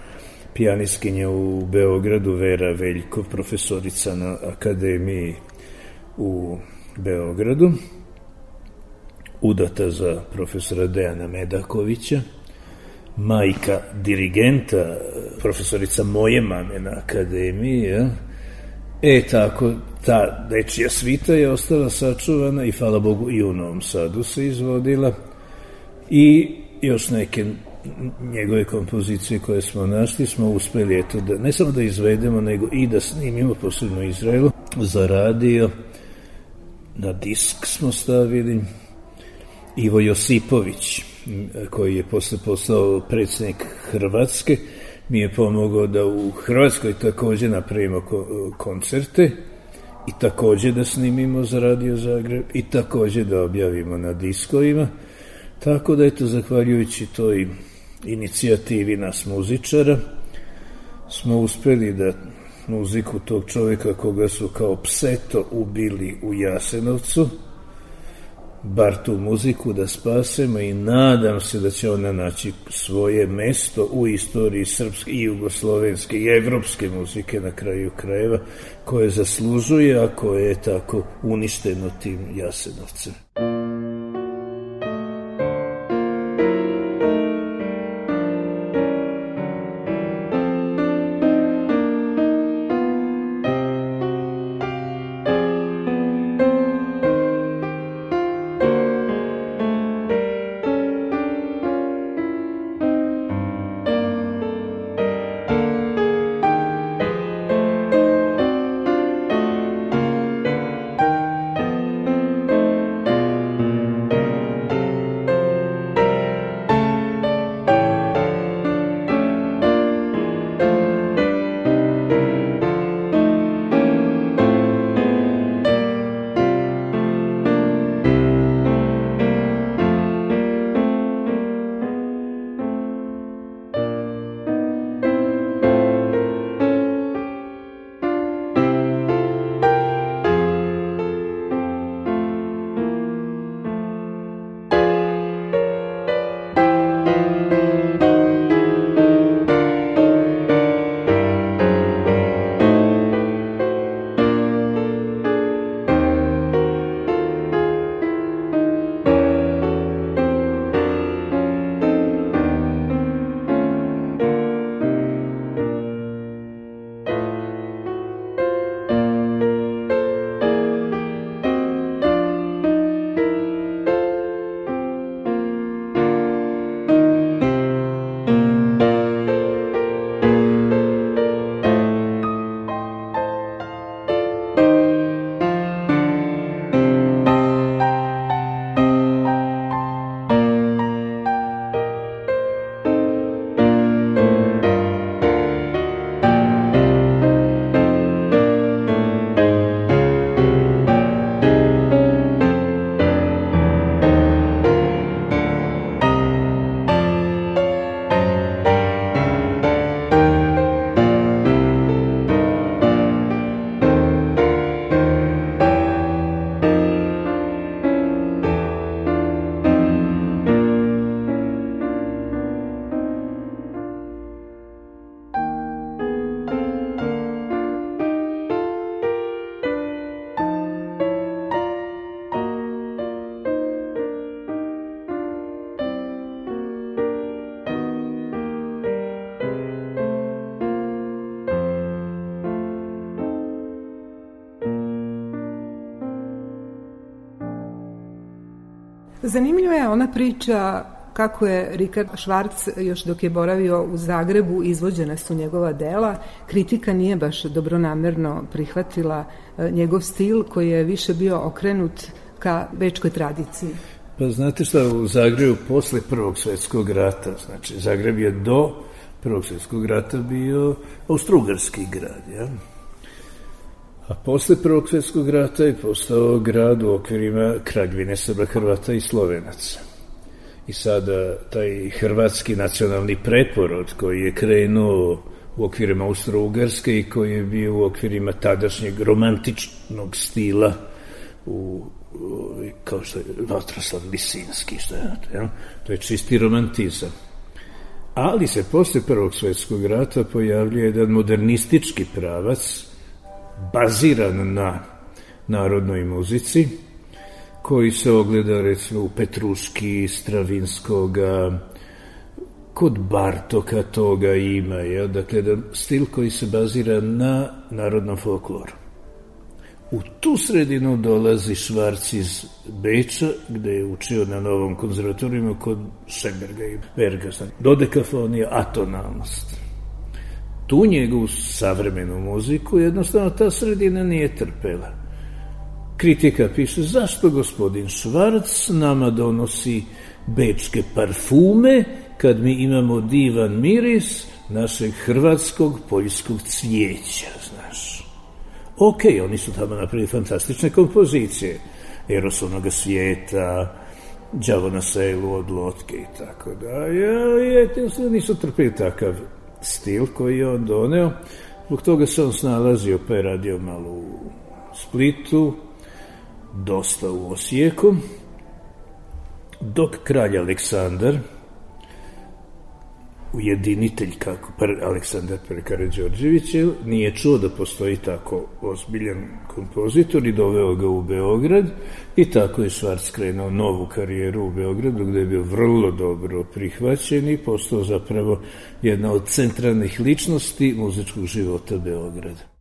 pijaniskinja u Beogradu, Vera Veljkov, profesorica na akademiji u Beogradu, udata za profesora Dejana Medakovića, majka dirigenta, profesorica moje mame na akademiji, ja? E, tako, ta dečija svita je ostala sačuvana i, hvala Bogu, i u Novom Sadu se izvodila i još neke njegove kompozicije koje smo našli smo uspeli eto da ne samo da izvedemo nego i da snimimo posebno Izraelu. Za radio na disk smo stavili Ivo Josipović koji je posle postao predsednik Hrvatske. Mi je pomogao da u Hrvatskoj takođe napravimo koncerte i takođe da snimimo za Radio Zagreb i takođe da objavimo na diskovima Tako da, eto, zahvaljujući toj inicijativi nas muzičara, smo uspeli da muziku tog čoveka koga su kao pseto ubili u Jasenovcu, bar tu muziku da spasemo i nadam se da će ona naći svoje mesto u istoriji srpske i jugoslovenske i evropske muzike na kraju krajeva koje zaslužuje, a koje je tako uništeno tim Jasenovcem. Priča kako je Richard Schwarz još dok je boravio u Zagrebu izvođena su njegova dela. Kritika nije baš dobronamerno prihvatila e, njegov stil koji je više bio okrenut ka bečkoj tradiciji. Pa znate šta, u Zagrebu posle Prvog svetskog rata, znači Zagreb je do Prvog svetskog rata bio austrugarski grad, ja? A posle Prvog svetskog rata je postao grad u okvirima Kraljevine Srba, Hrvata i Slovenaca. I sada taj hrvatski nacionalni preporod koji je krenuo u okvirima Austro-Ugarske i koji je bio u okvirima tadašnjeg romantičnog stila u, kao što je Vatroslav Lisinski, što je ja? to je čisti romantizam. Ali se posle Prvog svetskog rata pojavljuje jedan modernistički pravac baziran na narodnoj muzici, koji se ogleda recimo u Petruški, Stravinskoga, kod Bartoka toga ima, ja? dakle, da stil koji se bazira na narodnom folkloru. U tu sredinu dolazi Švarc iz Beča, gde je učio na novom konzervatorijima kod Šemberga i Bergasa. Dodekafonija, atonalnost. Tu njegovu savremenu muziku jednostavno ta sredina nije trpela Kritika piše, zašto gospodin Švarc nama donosi bečke parfume kad mi imamo divan miris našeg hrvatskog poljskog cvijeća, znaš. Ok, oni su tamo napravili fantastične kompozicije. Eros onoga svijeta, Đavo na selu od lotke i tako da. Ja, je, nisu trpili takav stil koji je on doneo. Zbog toga se on snalazio, pa je radio malo u Splitu, dosta u Osijeku, dok kralj Aleksandar, ujedinitelj kako Aleksandar Prekaradžorđević nije čuo da postoji tako ozbiljan kompozitor i doveo ga u Beograd i tako je Švarc krenuo novu karijeru u Beogradu gde je bio vrlo dobro prihvaćen i postao zapravo jedna od centralnih ličnosti muzičkog života Beograda.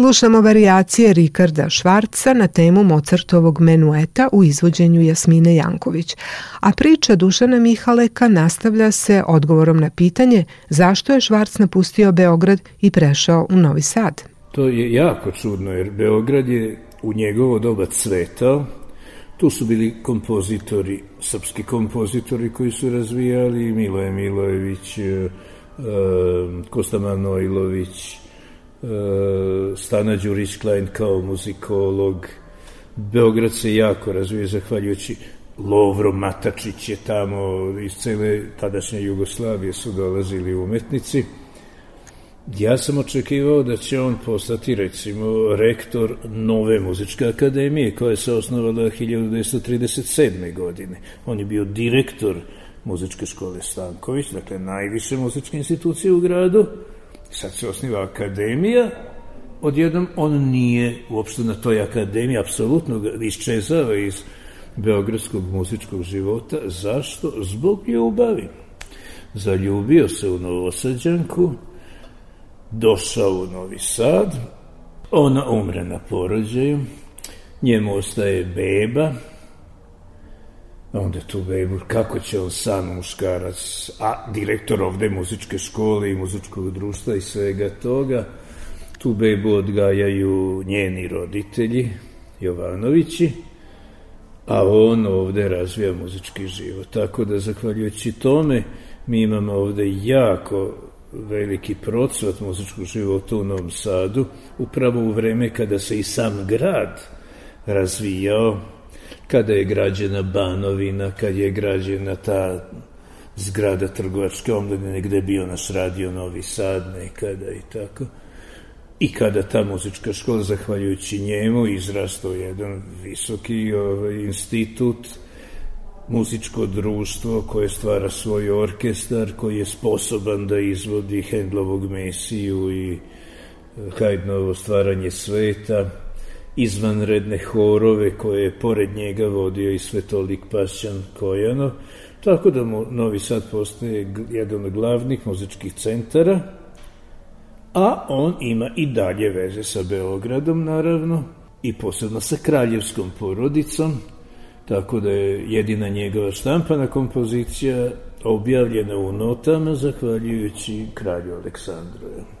Slušamo varijacije Rikarda Švarca na temu Mozartovog menueta u izvođenju Jasmine Janković, a priča Dušana Mihaleka nastavlja se odgovorom na pitanje zašto je Švarc napustio Beograd i prešao u Novi Sad. To je jako čudno jer Beograd je u njegovo doba cvetao, Tu su bili kompozitori, srpski kompozitori koji su razvijali, Miloje Milojević, e, e, Kosta Manojlović, E, Stana Đurić Klein kao muzikolog. Beograd se jako razvije zahvaljujući Lovro Matačić je tamo iz cele tadašnje Jugoslavije su dolazili umetnici. Ja sam očekivao da će on postati recimo rektor nove muzičke akademije koja se osnovala 1937. godine. On je bio direktor muzičke škole Stanković, dakle najviše muzičke institucije u gradu, sad se osniva akademija, odjednom on nije uopšte na toj akademiji, apsolutno iščezava iz beogradskog muzičkog života. Zašto? Zbog ljubavi. zaljubio se u Novosađanku, došao u Novi Sad, ona umre na porođaju, njemu ostaje beba, onda tu bebu, kako će on sam muškarac, a direktor ovde muzičke škole i muzičkog društva i svega toga, tu bebu odgajaju njeni roditelji, Jovanovići, a on ovde razvija muzički život. Tako da, zahvaljujući tome, mi imamo ovde jako veliki procvat muzičkog života u Novom Sadu, upravo u vreme kada se i sam grad razvijao, kada je građena Banovina, kad je građena ta zgrada trgovačke omladine gde je bio naš radio Novi Sad nekada i tako. I kada ta muzička škola, zahvaljujući njemu, izrastao jedan visoki ovaj, institut, muzičko društvo koje stvara svoj orkestar, koji je sposoban da izvodi Hendlovog Mesiju i eh, Hajdnovo stvaranje sveta, izvanredne horove koje je pored njega vodio i Svetolik Pašćan Kojano, tako da mu Novi Sad postaje jedan od glavnih muzičkih centara, a on ima i dalje veze sa Beogradom, naravno, i posebno sa kraljevskom porodicom, tako da je jedina njegova štampana kompozicija objavljena u notama zahvaljujući kralju Aleksandru.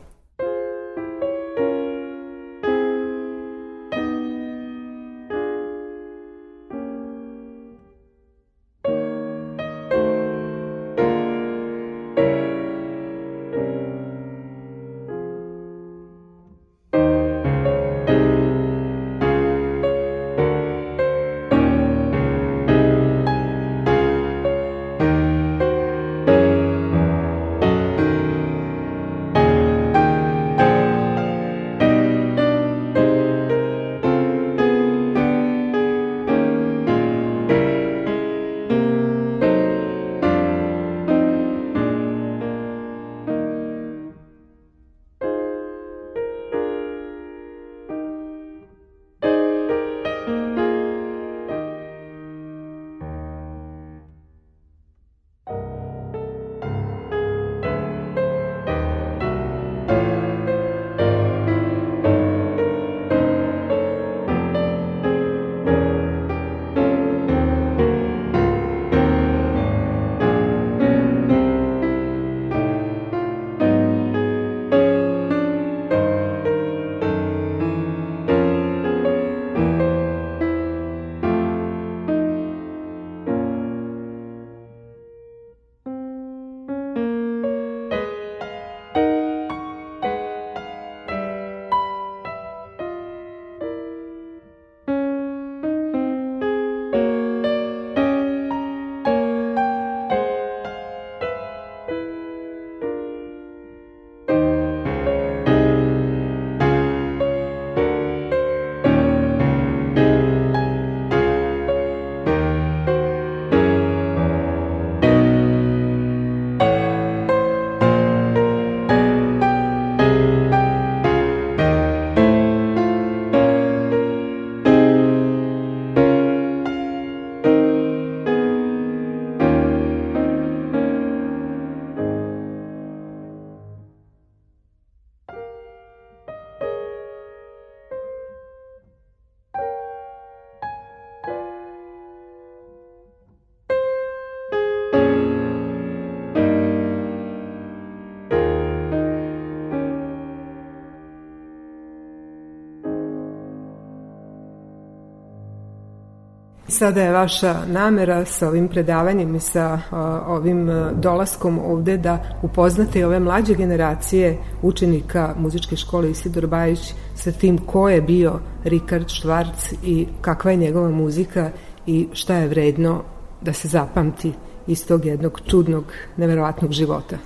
Sada je vaša namera sa ovim predavanjem i sa ovim dolaskom ovde da upoznate ove mlađe generacije učenika muzičke škole Isidor Bajić sa tim ko je bio Rikard Švarc i kakva je njegova muzika i šta je vredno da se zapamti iz tog jednog čudnog, neverovatnog života.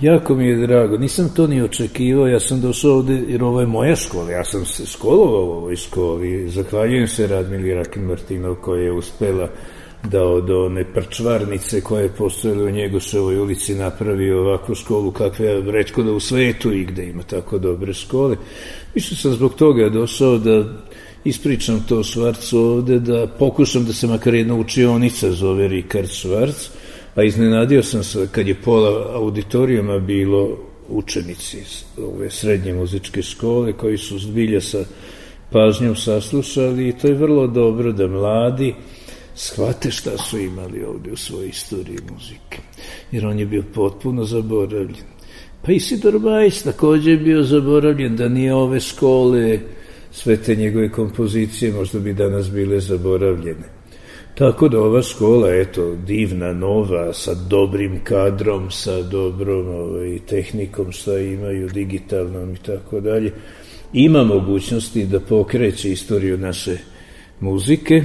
Jako mi je drago, nisam to ni očekivao, ja sam došao ovde, jer ovo je moja škola, ja sam se školovao u ovoj školi, zahvaljujem se Radmili Rakin Martinov koja je uspela da od one prčvarnice koje je postojala u Njegoševoj ulici napravi ovakvu školu kakve je redko da u svetu i gde ima tako dobre škole. Više sam zbog toga došao da ispričam to Švarcu ovde, da pokušam da se makar jedna učionica zove Rikard Švarc, Pa iznenadio sam se kad je pola auditorijuma bilo učenici ove srednje muzičke škole koji su zbilja sa pažnjom saslušali i to je vrlo dobro da mladi shvate šta su imali ovde u svojoj istoriji muzike. Jer on je bio potpuno zaboravljen. Pa Isidor Bajs takođe je bio zaboravljen da nije ove škole, sve te njegove kompozicije možda bi danas bile zaboravljene. Tako da ova škola, eto, divna, nova, sa dobrim kadrom, sa dobrom ovaj, tehnikom, šta imaju, digitalnom i tako dalje, ima mogućnosti da pokreće istoriju naše muzike,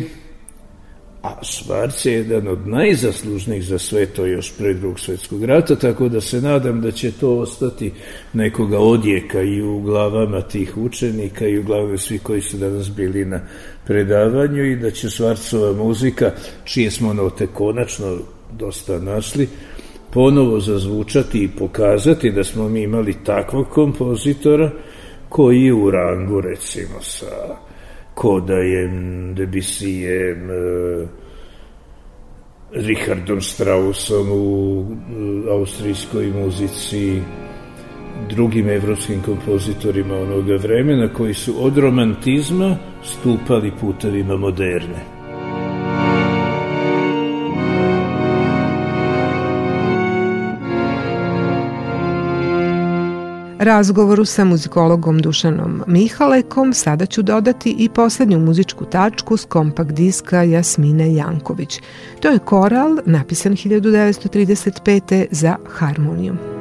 a Švarc je jedan od najzaslužnijih za sve to još pre drugog svetskog rata, tako da se nadam da će to ostati nekoga odjeka i u glavama tih učenika i u glavama svi koji su danas bili na predavanju i da će Švarcova muzika, čije smo note konačno dosta našli, ponovo zazvučati i pokazati da smo mi imali takvog kompozitora koji je u rangu recimo sa Kodajem, Debisijem, e, Richardom Straussom u austrijskoj muzici, drugim evropskim kompozitorima onoga vremena koji su od romantizma stupali putevima moderne. Razgovoru sa muzikologom Dušanom Mihalekom sada ću dodati i poslednju muzičku tačku s kompakt diska Jasmine Janković. To je koral napisan 1935. za harmoniju.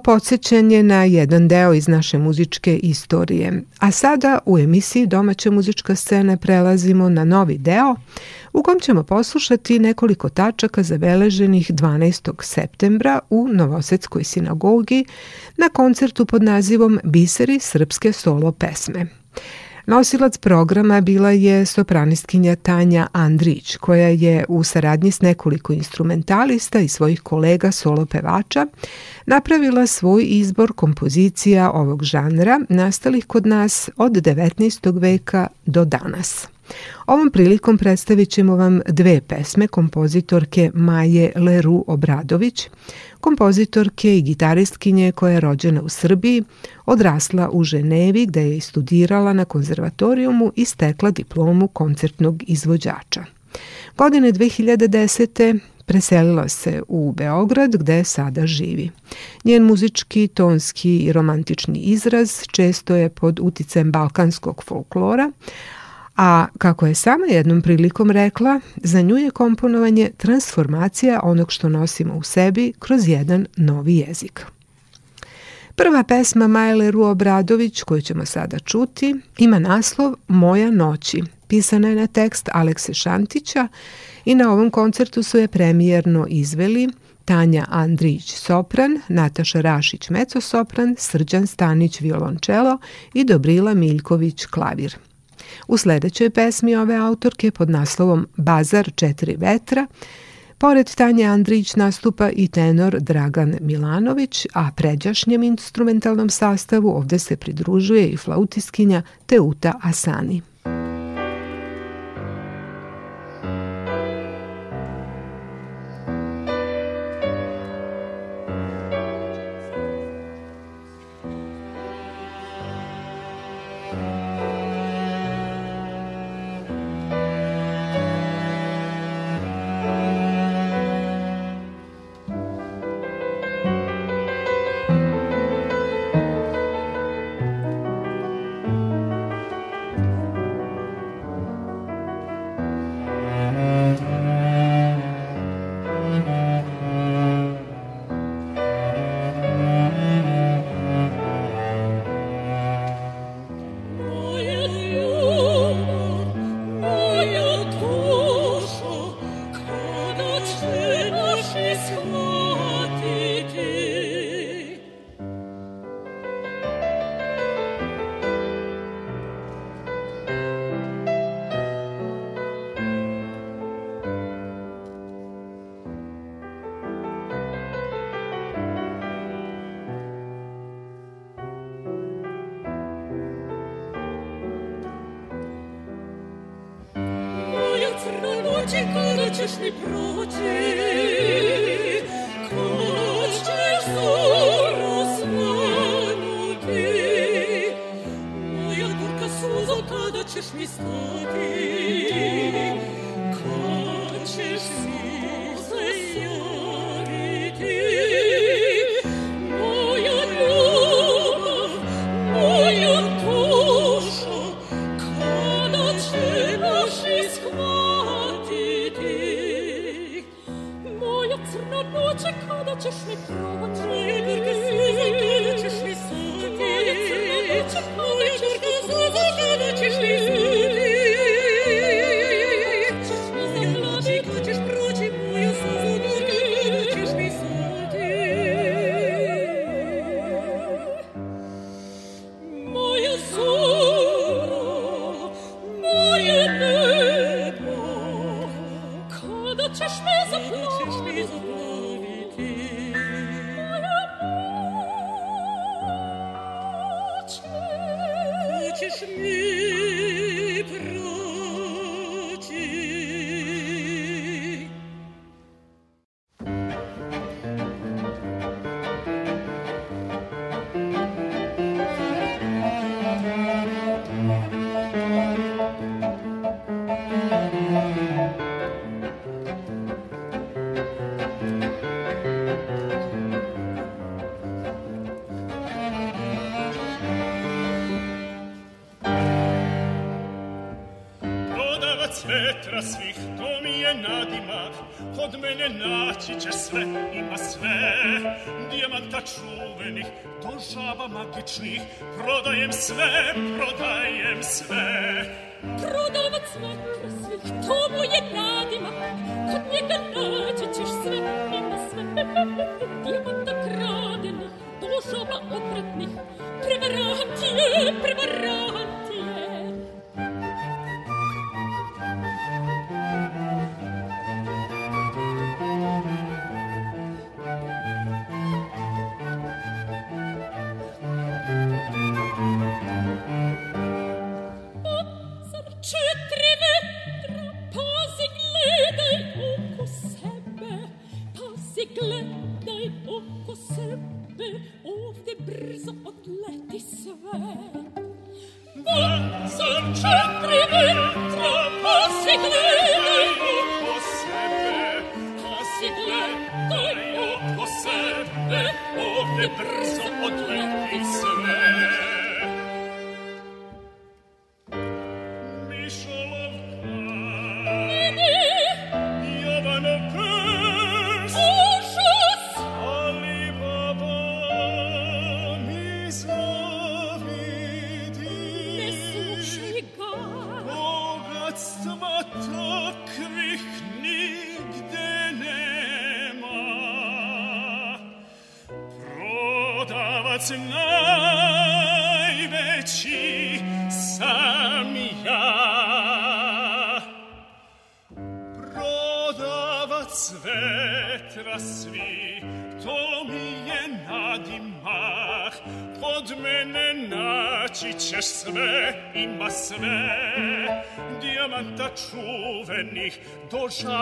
Podsjećanje na jedan deo iz naše muzičke istorije. A sada u emisiji Domaća muzička scena prelazimo na novi deo u kom ćemo poslušati nekoliko tačaka zabeleženih 12. septembra u Novosedskoj sinagogi na koncertu pod nazivom Biseri srpske solo pesme. Nosilac programa bila je sopranistkinja Tanja Andrić, koja je u saradnji s nekoliko instrumentalista i svojih kolega solo pevača napravila svoj izbor kompozicija ovog žanra nastalih kod nas od 19. veka do danas. Ovom prilikom predstavit ćemo vam dve pesme kompozitorke Maje Leru Obradović, kompozitorke i gitaristkinje koja je rođena u Srbiji, odrasla u Ženevi gde je studirala na konzervatorijumu i stekla diplomu koncertnog izvođača. Godine 2010 preselila se u Beograd gde sada živi. Njen muzički, tonski i romantični izraz često je pod uticajem balkanskog folklora, a kako je sama jednom prilikom rekla, za nju je komponovanje transformacija onog što nosimo u sebi kroz jedan novi jezik. Prva pesma Majle Ru Obradović, koju ćemo sada čuti, ima naslov Moja noći. Pisana je na tekst Alekse Šantića i na ovom koncertu su je premijerno izveli Tanja Andrić sopran, Nataša Rašić sopran, Srđan Stanić violončelo i Dobrila Miljković klavir. U sledećoj pesmi ove autorke pod naslovom Bazar četiri vetra Pored Tanje Andrić nastupa i tenor Dragan Milanović, a pređašnjem instrumentalnom sastavu ovde se pridružuje i flautiskinja Teuta Asani.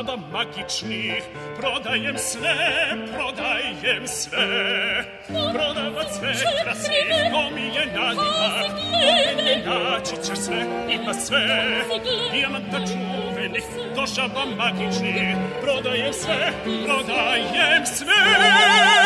Žaba magičnih, prodajem sve, prodajem sve. Prodavac vetra svi, to mi je nadimak, mene naći ćeš sve, ima sve, dijamanta čuvenih, do žaba magičnih, prodajem sve, prodajem sve.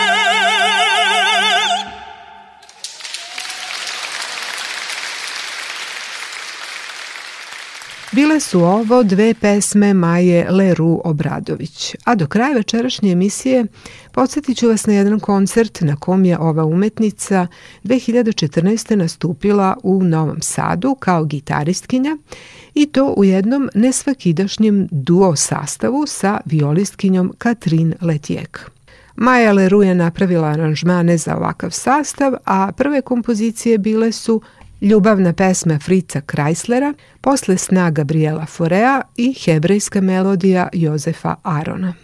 Bile su ovo dve pesme Maje Leru Obradović, a do kraja večerašnje emisije podsjetit ću vas na jedan koncert na kom je ova umetnica 2014. nastupila u Novom Sadu kao gitaristkinja i to u jednom nesvakidašnjem duo sastavu sa violistkinjom Katrin Letjek. Maja Leru je napravila aranžmane za ovakav sastav, a prve kompozicije bile su ljubavna pesma Frica Kreislera, posle sna Gabriela Forea i hebrejska melodija Jozefa Arona.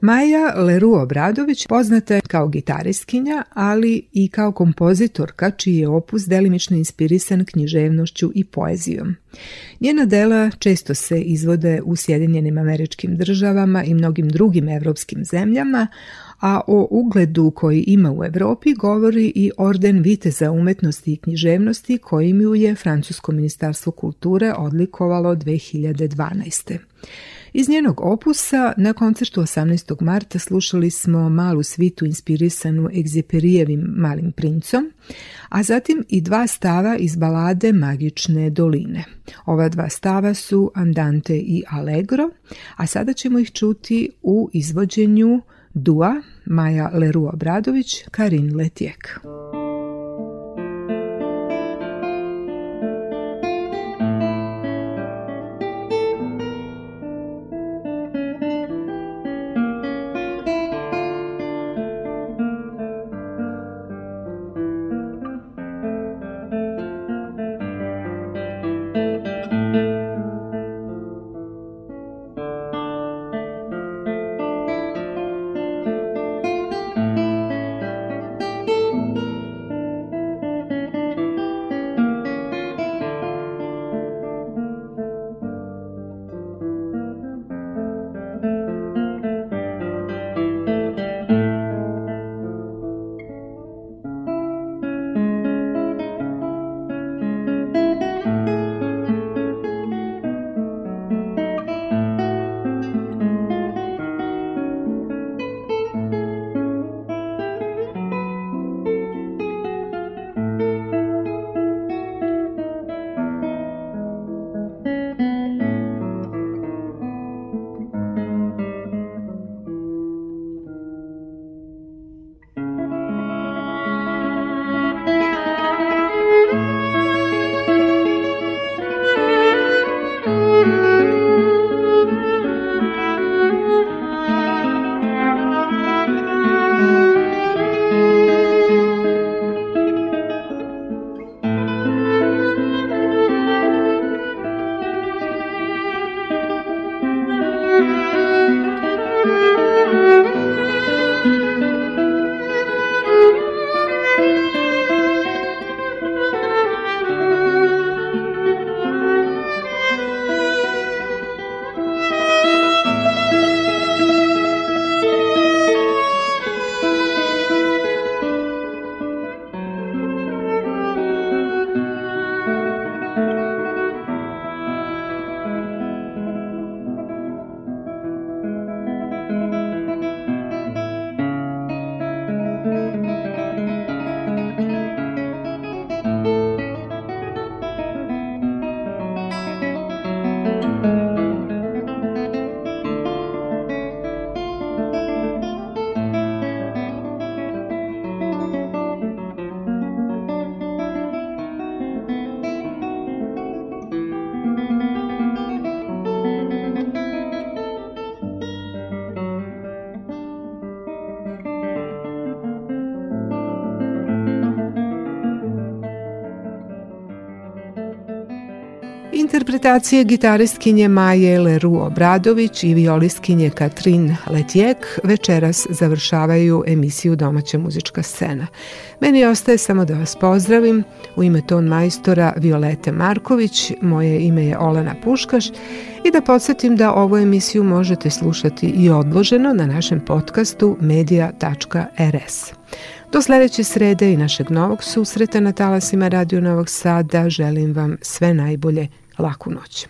Maja Leru Obradović poznata je kao gitariskinja, ali i kao kompozitorka čiji je opus delimično inspirisan književnošću i poezijom. Njena dela često se izvode u Sjedinjenim američkim državama i mnogim drugim evropskim zemljama, a o ugledu koji ima u Evropi govori i orden Viteza umetnosti i književnosti kojim ju je Francusko ministarstvo kulture odlikovalo 2012. Iz njenog opusa na koncertu 18. marta slušali smo malu svitu inspirisanu Egziperijevim Malim princom, a zatim i dva stava iz balade Magične doline. Ova dva stava su Andante i Allegro, a sada ćemo ih čuti u izvođenju Dua, Maja Leru Obradović, Karin Letijek. Interpretacije gitaristkinje Maje Leru Obradović i violistkinje Katrin Letjek večeras završavaju emisiju Domaća muzička scena. Meni ostaje samo da vas pozdravim u ime ton majstora Violete Marković, moje ime je Olena Puškaš i da podsjetim da ovu emisiju možete slušati i odloženo na našem podcastu media.rs. Do sledeće srede i našeg novog susreta na talasima Radio Novog Sada želim vam sve najbolje laku noć.